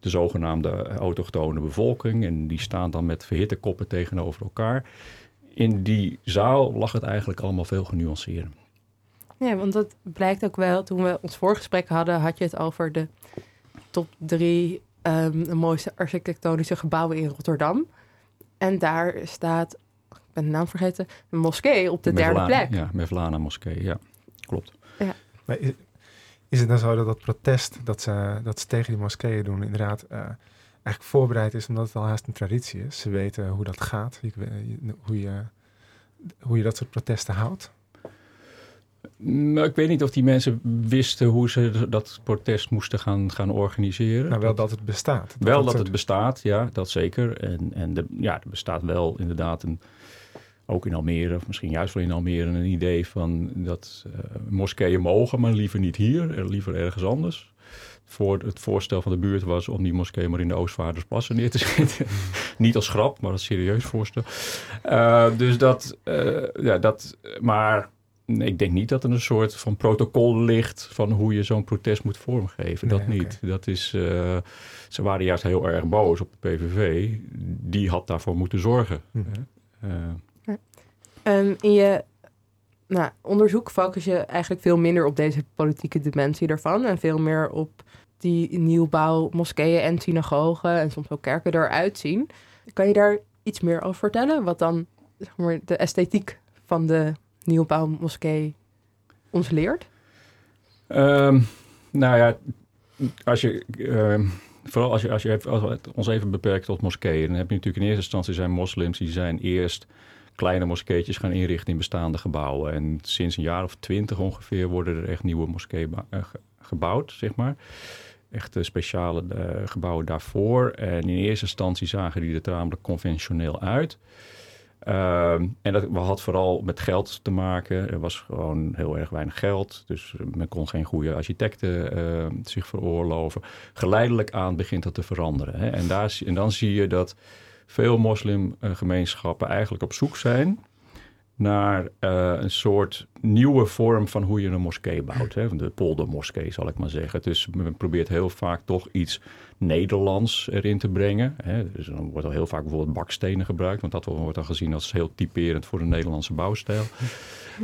de zogenaamde autochtone bevolking. En die staan dan met verhitte koppen tegenover elkaar in die zaal lag het eigenlijk allemaal veel genuanceerder. Ja, want dat blijkt ook wel. Toen we ons voorgesprek hadden, had je het over de top drie um, mooiste architectonische gebouwen in Rotterdam. En daar staat, ik ben de naam vergeten, een moskee op de derde plek. Ja, Mevlana moskee, ja, klopt. Ja. Maar is, is, het dan zo dat dat protest dat ze, dat ze tegen die moskeeën doen, inderdaad... Uh, eigenlijk voorbereid is, omdat het al haast een traditie is. Ze weten hoe dat gaat, hoe je, hoe je dat soort protesten houdt. Nou, ik weet niet of die mensen wisten hoe ze dat protest moesten gaan, gaan organiseren. Nou, wel dat het bestaat. wel dat het bestaat, ja, dat zeker. En, en de, ja, er bestaat wel inderdaad een, ook in Almere, of misschien juist wel in Almere, een idee van dat uh, moskeeën mogen, maar liever niet hier, liever ergens anders voor het voorstel van de buurt was om die moskee maar in de Oostvaardersplassen neer te <laughs> zetten. Niet als grap, maar als serieus voorstel. Uh, dus dat, uh, ja, dat, maar ik denk niet dat er een soort van protocol ligt van hoe je zo'n protest moet vormgeven. dat niet. Dat is, uh, ze waren juist heel erg boos op de PVV. Die had daarvoor moeten zorgen. Hm. Um, in je nou, onderzoek focus je eigenlijk veel minder op deze politieke dimensie ervan en veel meer op die nieuwbouw moskeeën en synagogen en soms ook kerken eruit zien. Kan je daar iets meer over vertellen? Wat dan zeg maar, de esthetiek van de nieuwbouw moskee ons leert? Um, nou ja, als je, uh, vooral als je, als je we ons even beperkt tot moskeeën, dan heb je natuurlijk in eerste instantie zijn moslims die zijn eerst kleine moskeetjes gaan inrichten in bestaande gebouwen. En sinds een jaar of twintig ongeveer worden er echt nieuwe moskeeën uh, gebouwd, zeg maar echt speciale uh, gebouwen daarvoor. En in eerste instantie zagen die er tamelijk conventioneel uit. Ehm, en dat had vooral met geld te maken. Er was gewoon heel erg weinig geld. Dus men kon geen goede architecten ehm, zich veroorloven. Geleidelijk aan begint dat te veranderen. Hè. En, daar, en dan zie je dat veel moslimgemeenschappen eigenlijk op zoek zijn naar uh, een soort nieuwe vorm van hoe je een moskee bouwt. Hè? De poldermoskee, zal ik maar zeggen. Dus men probeert heel vaak toch iets Nederlands erin te brengen. Hè? Dus dan wordt al heel vaak bijvoorbeeld bakstenen gebruikt, want dat wordt dan gezien als heel typerend voor de Nederlandse bouwstijl.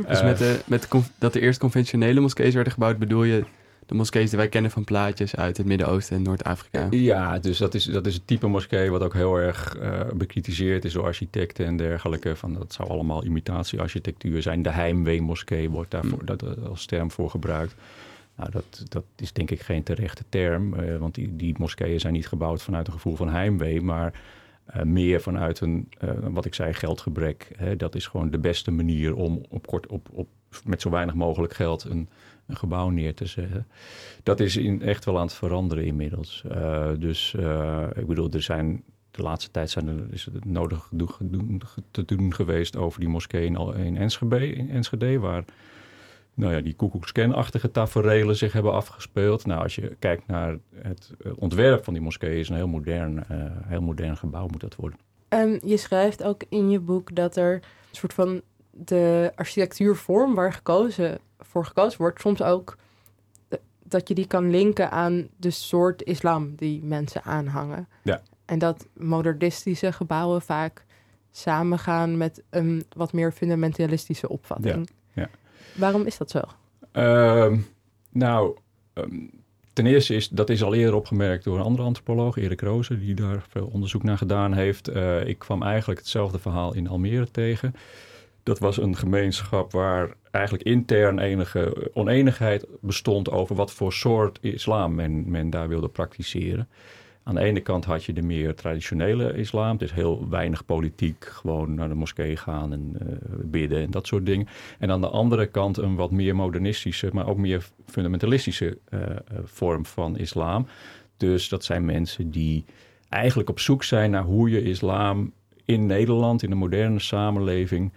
Dus met, de, met de, dat de eerst conventionele moskees werden gebouwd, bedoel je de moskees die wij kennen van plaatjes uit het Midden-Oosten en Noord-Afrika. Ja, dus dat is, dat is het type moskee wat ook heel erg uh, bekritiseerd is door architecten en dergelijke. Van, dat zou allemaal imitatiearchitectuur zijn. De Heimwee-moskee wordt daarvoor mm. dat, als term voor gebruikt. Nou, dat, dat is denk ik geen terechte term, uh, want die, die moskeeën zijn niet gebouwd vanuit een gevoel van heimwee, maar uh, meer vanuit een, wat ik zei, geldgebrek. Hè? Dat is gewoon de beste manier om op kort, op, op, met zo weinig mogelijk geld een een gebouw neer te zetten. Dat is in, echt wel aan het veranderen inmiddels. Uh, dus uh, ik bedoel, er zijn de laatste tijd zijn er, is het nodig te doen geweest over die moskee in, in, Enschede, in Enschede, waar nou ja, die koekoekscan-achtige taferelen zich hebben afgespeeld. Nou, als je kijkt naar het ontwerp van die moskee, is een heel modern, uh, heel modern gebouw moet dat worden. Um, je schrijft ook in je boek dat er een soort van de architectuurvorm waar gekozen voor gekozen wordt, soms ook dat je die kan linken aan de soort islam die mensen aanhangen. Ja. En dat modernistische gebouwen vaak samengaan met een wat meer fundamentalistische opvatting. Ja. ja. Waarom is dat zo? Uh, nou, um, ten eerste is dat is al eerder opgemerkt door een andere antropoloog, Erik Rozen, die daar veel onderzoek naar gedaan heeft. Uh, ik kwam eigenlijk hetzelfde verhaal in Almere tegen dat was een gemeenschap waar eigenlijk intern enige oneenigheid bestond over wat voor soort islam men, men daar wilde praktiseren. Aan de ene kant had je de meer traditionele islam. Het is heel weinig politiek, gewoon naar de moskee gaan en uh, bidden en dat soort dingen. En aan de andere kant een wat meer modernistische, maar ook meer fundamentalistische uh, vorm van islam. Dus dat zijn mensen die eigenlijk op zoek zijn naar hoe je islam in Nederland, in de moderne samenleving,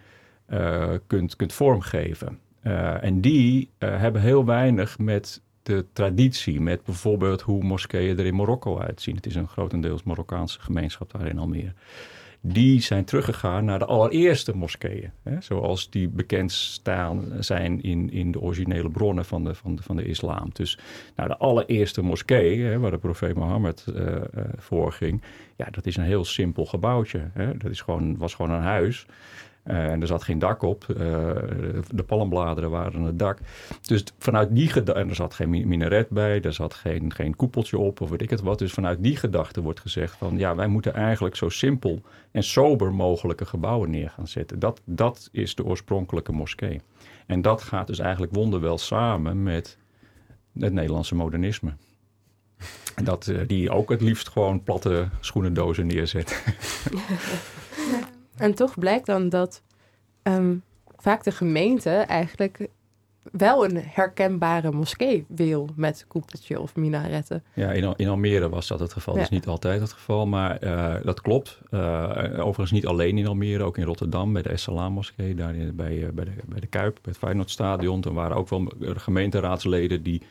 kunt, kunt vormgeven. Uh, en die uh, hebben heel weinig met de traditie, met bijvoorbeeld hoe moskeeën er in Marokko uitzien. Het is een grotendeels Marokkaanse gemeenschap daar in Almere. Die zijn teruggegaan naar de allereerste moskeeën. Hè, zoals die bekend staan zijn in, in de originele bronnen van de, van de, van de islam. Dus nou, de allereerste moskee, hè, waar de profeet Mohammed uh, voor ging. Ja, dat is een heel simpel gebouwtje. Hè. Dat is gewoon, was gewoon een huis. Uh, en er zat geen dak op. Uh, de palmbladeren waren het dak. Dus vanuit die gedachte, en er zat geen minaret bij, er zat geen, geen koepeltje op of weet ik het wat. Dus vanuit die gedachte wordt gezegd van ja, wij moeten eigenlijk zo simpel en sober mogelijke gebouwen neer gaan zetten. Dat, dat is de oorspronkelijke moskee. En dat gaat dus eigenlijk wonderwel samen met het Nederlandse modernisme. Dat uh, die ook het liefst gewoon platte schoenendozen neerzet. <laughs> En toch blijkt dan dat um, vaak de gemeente eigenlijk wel een herkenbare moskee wil met koepeltje of minaretten. Ja, in, in Almere was dat het geval. Ja. Dat is niet altijd het geval, maar uh, dat klopt. Uh, overigens niet alleen in Almere, ook in Rotterdam bij de Essalam moskee, daar in, bij, uh, bij, de, bij de Kuip, bij het Feyenoordstadion. Er waren ook wel gemeenteraadsleden die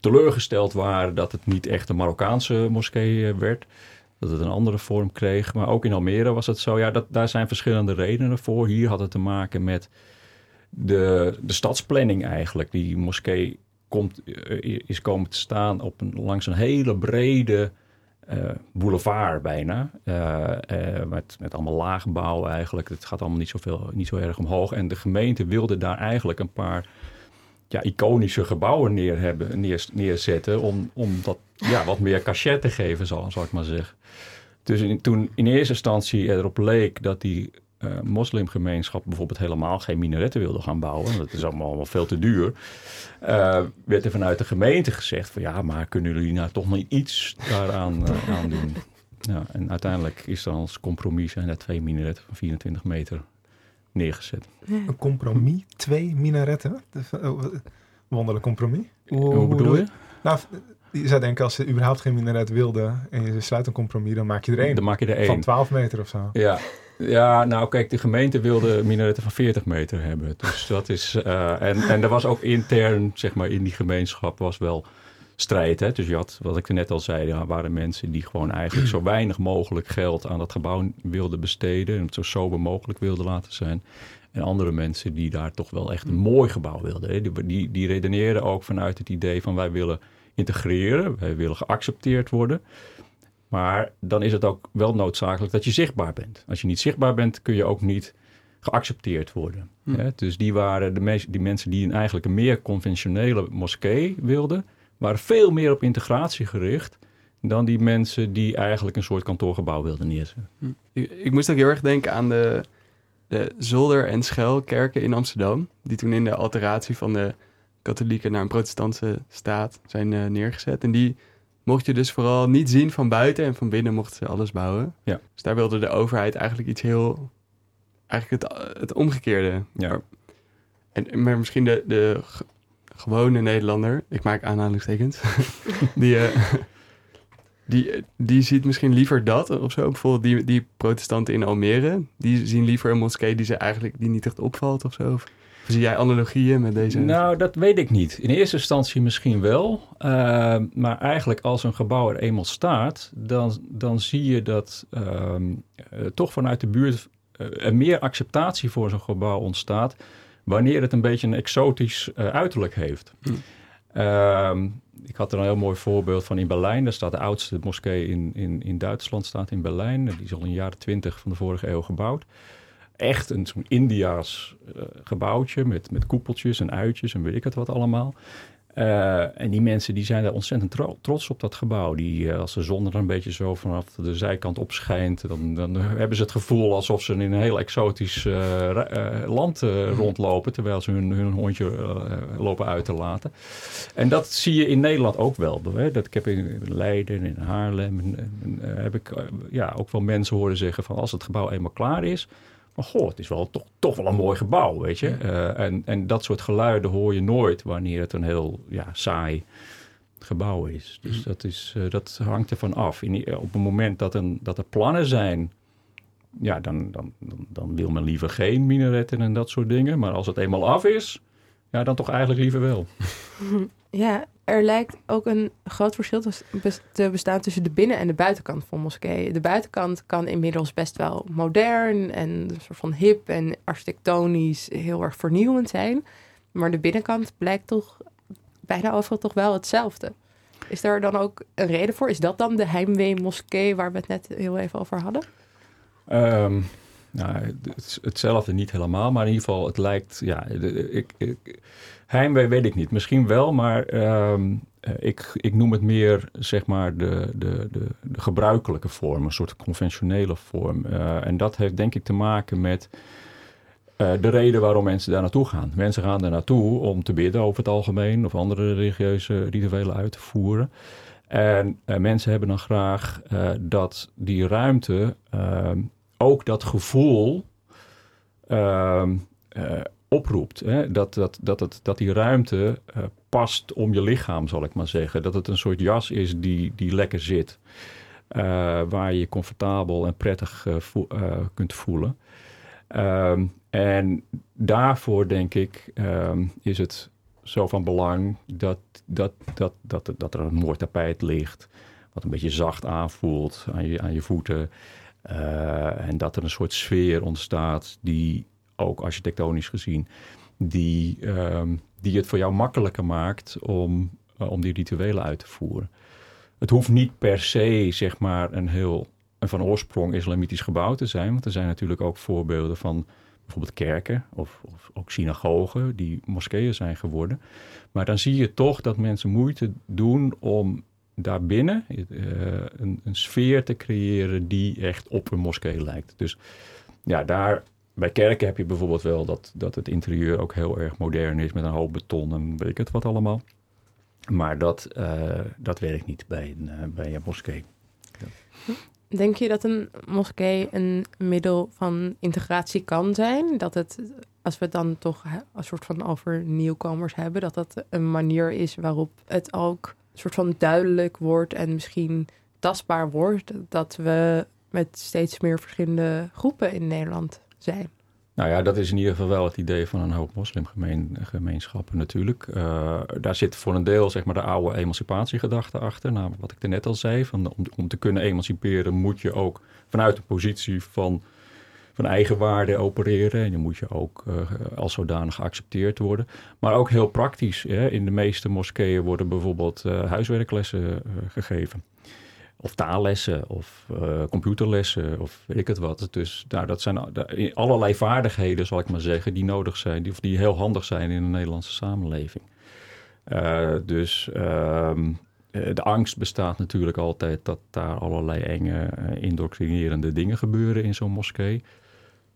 teleurgesteld waren dat het niet echt een Marokkaanse moskee werd dat het een andere vorm kreeg. Maar ook in Almere was het zo. Ja, dat, daar zijn verschillende redenen voor. Hier had het te maken met de, de stadsplanning eigenlijk. Die moskee komt, is komen te staan op een, langs een hele brede uh, boulevard bijna. Uh, met, met allemaal laagbouw eigenlijk. Het gaat allemaal niet, zoveel, niet zo erg omhoog. En de gemeente wilde daar eigenlijk een paar ja, iconische gebouwen neer hebben, neer, neerzetten. Om, om dat ja, wat meer cachet te geven, zal, zal ik maar zeggen. Dus in, toen in eerste instantie erop leek dat die uh, moslimgemeenschap bijvoorbeeld helemaal geen minaretten wilde gaan bouwen. Dat is allemaal, allemaal veel te duur. Uh, werd er vanuit de gemeente gezegd van ja, maar kunnen jullie nou toch nog iets daaraan uh, aan doen? Ja, en uiteindelijk is er als compromis zijn er twee minaretten van 24 meter neergezet. Een compromis? Twee minaretten? Wonderlijk compromis. Hoe, hoe bedoel je? Nou, je zou denken, als ze überhaupt geen minaret wilden en je sluit een compromis, dan maak je er één. Dan maak je er één. Van 12 meter of zo. Ja. Ja, nou kijk, de gemeente wilde minaretten van 40 meter hebben. Dus dat is. Uh, en, en er was ook intern, zeg maar, in die gemeenschap was wel strijd. Hè? Dus je had, wat ik net al zei, ja, waren mensen die gewoon eigenlijk zo weinig mogelijk geld aan dat gebouw wilden besteden. En het zo sober mogelijk wilden laten zijn. En andere mensen die daar toch wel echt een mooi gebouw wilden. Hè? Die, die, die redeneerden ook vanuit het idee van wij willen integreren. Wij willen geaccepteerd worden. Maar dan is het ook wel noodzakelijk dat je zichtbaar bent. Als je niet zichtbaar bent, kun je ook niet geaccepteerd worden. Hm. Dus die waren de meest, die mensen die een, eigenlijk een meer conventionele moskee wilden, waren veel meer op integratie gericht dan die mensen die eigenlijk een soort kantoorgebouw wilden neerzetten. Hm. Ik, ik, moest ook heel erg denken aan de, de Zolder- en Schelkerken in Amsterdam, die toen in de alteratie van de katholieken naar een protestantse staat zijn uh, neergezet. En die mocht je dus vooral niet zien van buiten en van binnen mochten ze alles bouwen. Ja. Dus daar wilde de overheid eigenlijk iets heel, eigenlijk het, het omgekeerde. Ja. En, maar misschien de, de gewone Nederlander, ik maak aanhalingstekens, <laughs> die, uh, die, die ziet misschien liever dat of zo. Bijvoorbeeld die, die protestanten in Almere, die zien liever een moskee die ze eigenlijk die niet echt opvalt of zo. Zie jij analogieën met deze? Nou, dat weet ik niet. In eerste instantie misschien wel. Uh, maar eigenlijk als een gebouw er eenmaal staat, dan, dan zie je dat uh, uh, toch vanuit de buurt er meer acceptatie voor zo'n gebouw ontstaat. Wanneer het een beetje een exotisch uiterlijk heeft. Hm. Ehm, ik had er een heel mooi voorbeeld van in Berlijn. Daar staat de oudste moskee in, in, in Duitsland, staat in Berlijn. Die is al in de jaren twintig van de vorige eeuw gebouwd echt een zo'n Indiaas uh, gebouwtje met, met koepeltjes en uitjes en weet ik het wat allemaal. Uh, en die mensen die zijn daar ontzettend trots op dat gebouw. Die, uh, als de zon er een beetje zo vanaf de zijkant op schijnt, dan, dan hebben ze het gevoel alsof ze in een heel exotisch uh, land rondlopen, terwijl ze hun, hun hondje lopen uit te laten. En dat zie je in Nederland ook wel. Hè? Dat, ik heb in Leiden, in Haarlem, en, en, heb ik ja, ook wel mensen horen zeggen van als het gebouw eenmaal klaar is, maar goh, het is wel toch, toch wel een mooi gebouw, weet je. Eh, en, en dat soort geluiden hoor je nooit wanneer het een heel ja, saai gebouw is. Dus mhm. dat, is, uh, dat hangt ervan af. In, op het moment dat, een, dat er plannen zijn, ja, dan, dan, dan, dan, wil men liever geen minaretten en dat soort dingen. Maar als het eenmaal af is, ja, dan toch eigenlijk liever wel. <laughs> Ja, er lijkt ook een groot verschil te bestaan tussen de binnen- en de buitenkant van moskeeën. De buitenkant kan inmiddels best wel modern en een soort van hip en architectonisch heel erg vernieuwend zijn. Maar de binnenkant blijkt toch bijna overal toch wel hetzelfde. Is daar dan ook een reden voor? Is dat dan de Heimwee moskee waar we het net heel even over hadden? Um, nou, hetzelfde niet helemaal, maar in ieder geval, het lijkt, ja, ik, ik, heimwee weet ik niet. Misschien wel, maar ehm, eh, ik, ik noem het meer, zeg maar, de, de, de, de gebruikelijke vorm, een soort conventionele vorm. Uh, en dat heeft denk ik te maken met uh, de reden waarom mensen daar naartoe gaan. Mensen gaan daar naartoe om te bidden over het algemeen of andere religieuze rituelen uit te voeren. En mensen hebben dan graag dat die ruimte ehm, ook dat gevoel uh, uh, oproept. Hè? Dat, dat, dat, dat die ruimte uh, past om je lichaam, zal ik maar zeggen. Dat het een soort jas is die, die lekker zit. Uh, waar je je comfortabel en prettig kunt voelen. Ehm, en daarvoor denk ik ehm, is het zo van belang dat, dat, dat, dat, dat er een mooi tapijt ligt. Wat een beetje zacht aanvoelt aan je, aan je voeten. Uh, en dat er een soort sfeer ontstaat die ook architectonisch gezien, die, um, die het voor jou makkelijker maakt om, uh, om die rituelen uit te voeren. Het hoeft niet per se, zeg maar, een heel van oorsprong islamitisch gebouw te zijn. Want er zijn natuurlijk ook voorbeelden van bijvoorbeeld kerken of, of, ook synagogen die moskeeën zijn geworden. Maar dan zie je toch dat mensen moeite doen om daarbinnen uh, een, een, sfeer te creëren die echt op een moskee lijkt. Dus ja, daar bij kerken heb je bijvoorbeeld wel dat, dat het interieur ook heel erg modern is met een hoop beton en weet ik het wat allemaal. Maar dat, uh, dat werkt niet bij een, uh, bij een moskee. Denk je dat een moskee een middel van integratie kan zijn? Dat het, als we het dan toch een soort van over nieuwkomers hebben, dat dat een manier is waarop het ook soort van duidelijk wordt en misschien tastbaar wordt dat we met steeds meer verschillende groepen in Nederland zijn. Nou ja, dat is in ieder geval wel het idee van een hoop moslimgemeenschappen natuurlijk. Uh, daar zit voor een deel zeg maar, de oude emancipatiegedachte achter. Nou, wat ik er net al zei, van, om te kunnen emanciperen moet je ook vanuit de positie van, van eigenwaarde opereren. En dan moet je ook uh, als zodanig geaccepteerd worden. Maar ook heel praktisch. Hè? In de meeste moskeeën worden bijvoorbeeld uh, huiswerklessen gegeven of taallessen of computerlessen of weet ik het wat. Dus nou, dat zijn allerlei vaardigheden, zal ik maar zeggen, die nodig zijn, die, of die heel handig zijn in de Nederlandse samenleving. Dus um, de angst bestaat natuurlijk altijd dat daar allerlei enge, indoctrinerende dingen gebeuren in zo'n moskee.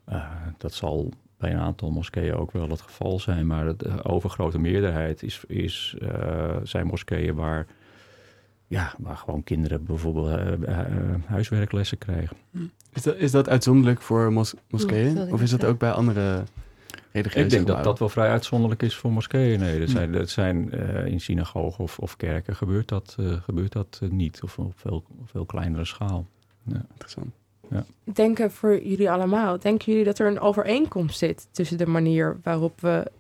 Uh, dat zal bij een aantal moskeeën ook wel het geval zijn, maar de overgrote meerderheid is, is, zijn moskeeën waar ja, waar gewoon kinderen bijvoorbeeld uh, huiswerklessen krijgen. Is dat, is dat uitzonderlijk voor mos moskeeën? of is dat ook bij andere religieuze Ik denk dat dat wel vrij uitzonderlijk is voor moskeeën. Nee, dat zijn, dat zijn in synagogen of, of kerken gebeurt dat, gebeurt dat niet. Of op veel, veel kleinere schaal. Ja. Interessant. Ja. Denken voor jullie allemaal, denken jullie dat er een overeenkomst zit tussen de manier waarop we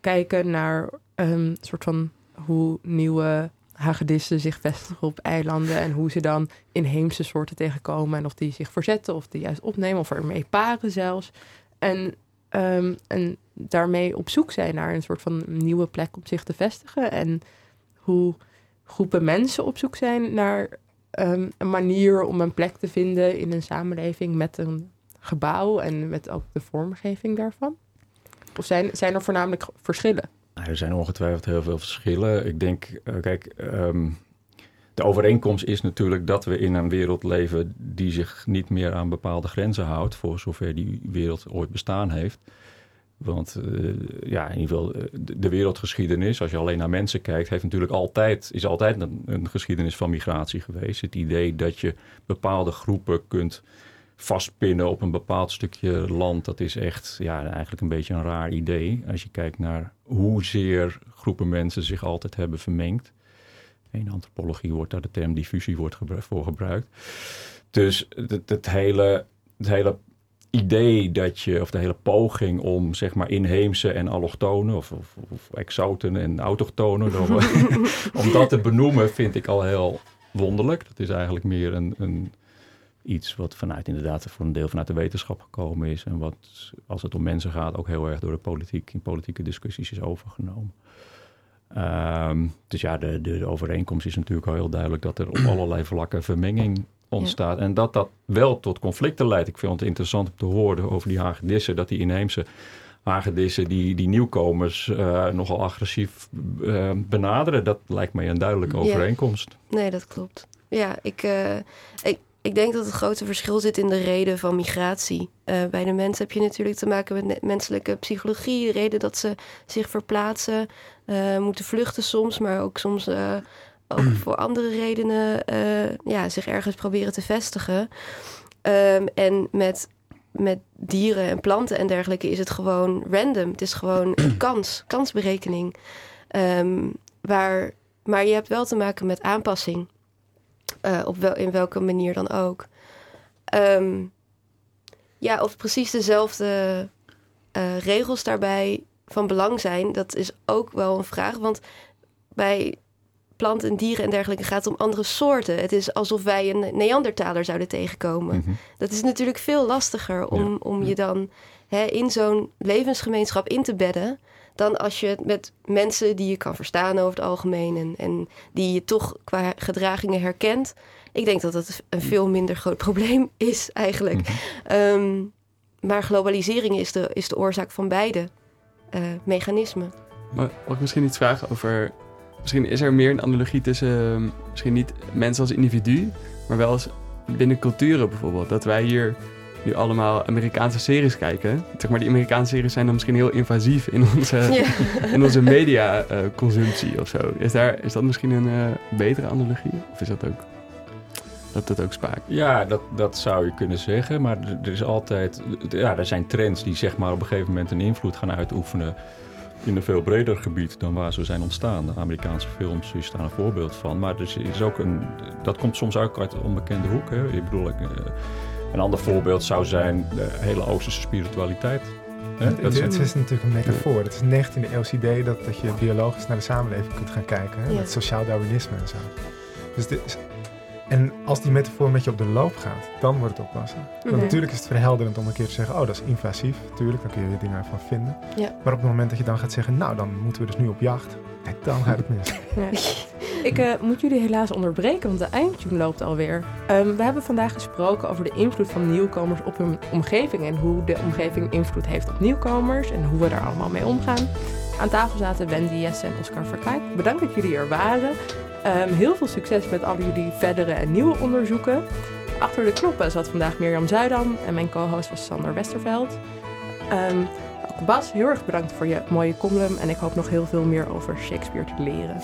kijken naar een soort van hoe nieuwe hagedissen zich vestigen op eilanden en hoe ze dan inheemse soorten tegenkomen en of die zich verzetten of die juist opnemen of ermee paren zelfs. En, um, en daarmee op zoek zijn naar een soort van nieuwe plek om zich te vestigen en hoe groepen mensen op zoek zijn naar um, een manier om een plek te vinden in een samenleving met een gebouw en met ook de vormgeving daarvan? Of zijn, zijn er voornamelijk verschillen? Nou, er zijn ongetwijfeld heel veel verschillen. Ik denk, uh, kijk, ehm, de overeenkomst is natuurlijk dat we in een wereld leven die zich niet meer aan bepaalde grenzen houdt, voor zover die wereld ooit bestaan heeft. Want uh, ja, in ieder geval, de, wereldgeschiedenis, als je alleen naar mensen kijkt, heeft natuurlijk altijd, is altijd een, geschiedenis van migratie geweest. Het idee dat je bepaalde groepen kunt vastpinnen op een bepaald stukje land, dat is echt ja, eigenlijk een beetje een raar idee. Als je kijkt naar hoezeer groepen mensen zich altijd hebben vermengd. In antropologie wordt daar de term diffusie wordt voor gebruikt. Dus het, hele, het hele idee dat je, of de hele poging om zeg maar inheemse en allochtonen, of, of, of exoten en autochtonen, om, <laughs> om dat te benoemen, vind ik al heel wonderlijk. Dat is eigenlijk meer een, een iets wat vanuit inderdaad voor een deel vanuit de wetenschap gekomen is. En wat, als het om mensen gaat, ook heel erg door de politiek in politieke discussies is overgenomen. Um, dus ja, de, de, overeenkomst is natuurlijk al heel duidelijk dat er op <clears throat> allerlei vlakken vermenging ontstaat. En dat dat wel tot conflicten leidt. Ik vind het interessant om te horen over die hagedissen, dat die inheemse hagedissen die, die nieuwkomers uh, nogal agressief uh, benaderen. Dat lijkt mij een duidelijke overeenkomst. Nee, dat klopt. Ja, ik, uh, ik, ik denk dat het grote verschil zit in de reden van migratie. Bij de mensen heb je natuurlijk te maken met menselijke psychologie, de reden dat ze zich verplaatsen, moeten vluchten soms, maar ook soms ook <clears throat> voor andere redenen ja, zich ergens proberen te vestigen. Um, en met, met dieren en planten en dergelijke is het gewoon random. Het is gewoon een <clears throat> kans, kansberekening. Um, waar, maar je hebt wel te maken met aanpassing. Uh, op wel, in welke manier dan ook. Um, ja, of precies dezelfde uh, regels daarbij van belang zijn, dat is ook wel een vraag. Want bij planten en dieren en dergelijke gaat om andere soorten. Het is alsof wij een Neandertaler zouden tegenkomen. Mm -hmm. Dat is natuurlijk veel lastiger om, ja. om je dan hè, in zo'n levensgemeenschap in te bedden dan als je het met mensen die je kan verstaan over het algemeen en, en die je toch qua gedragingen herkent. Ik denk dat dat een veel minder groot probleem is eigenlijk. Mm -hmm. um, maar globalisering is de, is de oorzaak van beide uh, mechanismen. Maar mag ik misschien iets vragen over. Misschien is er meer een analogie tussen. Uh, misschien niet mensen als individu, maar wel als binnen culturen bijvoorbeeld. Dat wij hier nu allemaal Amerikaanse series kijken. Zeg maar, die Amerikaanse series zijn dan misschien heel invasief in onze, ja. in onze media-consumptie uh, of zo. Is, daar, is dat misschien een uh, betere analogie? Of is dat ook... Dat dat ook spaak? Ja, dat, dat zou je kunnen zeggen. Maar er is altijd... Ja, er zijn trends die zeg maar op een gegeven moment een invloed gaan uitoefenen in een veel breder gebied dan waar ze zijn ontstaan. De Amerikaanse films is daar een voorbeeld van. Maar er is ook een, dat komt soms ook uit een onbekende hoek. Hè. Ik bedoel, ik, een ander voorbeeld zou zijn de hele Oosterse spiritualiteit. Hè? Het, het, het, is natuurlijk een metafoor. Het is 19e eeuwse idee dat, dat je biologisch naar de samenleving kunt gaan kijken. Hè? Ja. Met sociaal Darwinisme en zo. Dus dit en als die metafoor met je op de loop gaat, dan wordt het oppassen. Want Mhm. natuurlijk is het verhelderend om een keer te zeggen, oh dat is invasief. Tuurlijk, dan kun je er dingen ervan vinden. Ja. Maar op het moment dat je dan gaat zeggen, nou dan moeten we dus nu op jacht. Nee, dan gaat het mis. <laughs> Ja. Ik uh, moet jullie helaas onderbreken, want de eindtune loopt alweer. Um, we hebben vandaag gesproken over de invloed van nieuwkomers op hun omgeving en hoe de omgeving invloed heeft op nieuwkomers en hoe we daar allemaal mee omgaan. Aan tafel zaten Wendy Jesse en Oscar Verkijk. Bedankt dat jullie er waren. Um, heel veel succes met al jullie verdere en nieuwe onderzoeken. Achter de knoppen zat vandaag Mirjam Zuidam en mijn co-host was Sander Westerveld. Um, Bas, heel erg bedankt voor je mooie column en ik hoop nog heel veel meer over Shakespeare te leren.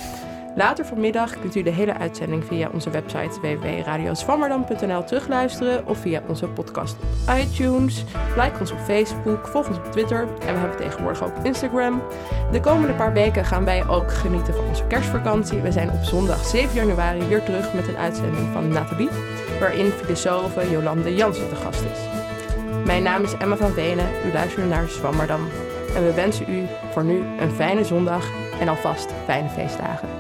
Later vanmiddag kunt u de hele uitzending via onze website www.radioswammerdam.nl terugluisteren of via onze podcast op iTunes. Like ons op Facebook, volg ons op Twitter en we hebben tegenwoordig ook Instagram. De komende paar weken gaan wij ook genieten van onze kerstvakantie. We zijn op zondag 7 januari weer terug met een uitzending van Nathalie, waarin filosofe Jolande Jansen te gast is. Mijn naam is Emma van Venen, u luistert naar Zwammerdam. En we wensen u voor nu een fijne zondag en alvast fijne feestdagen.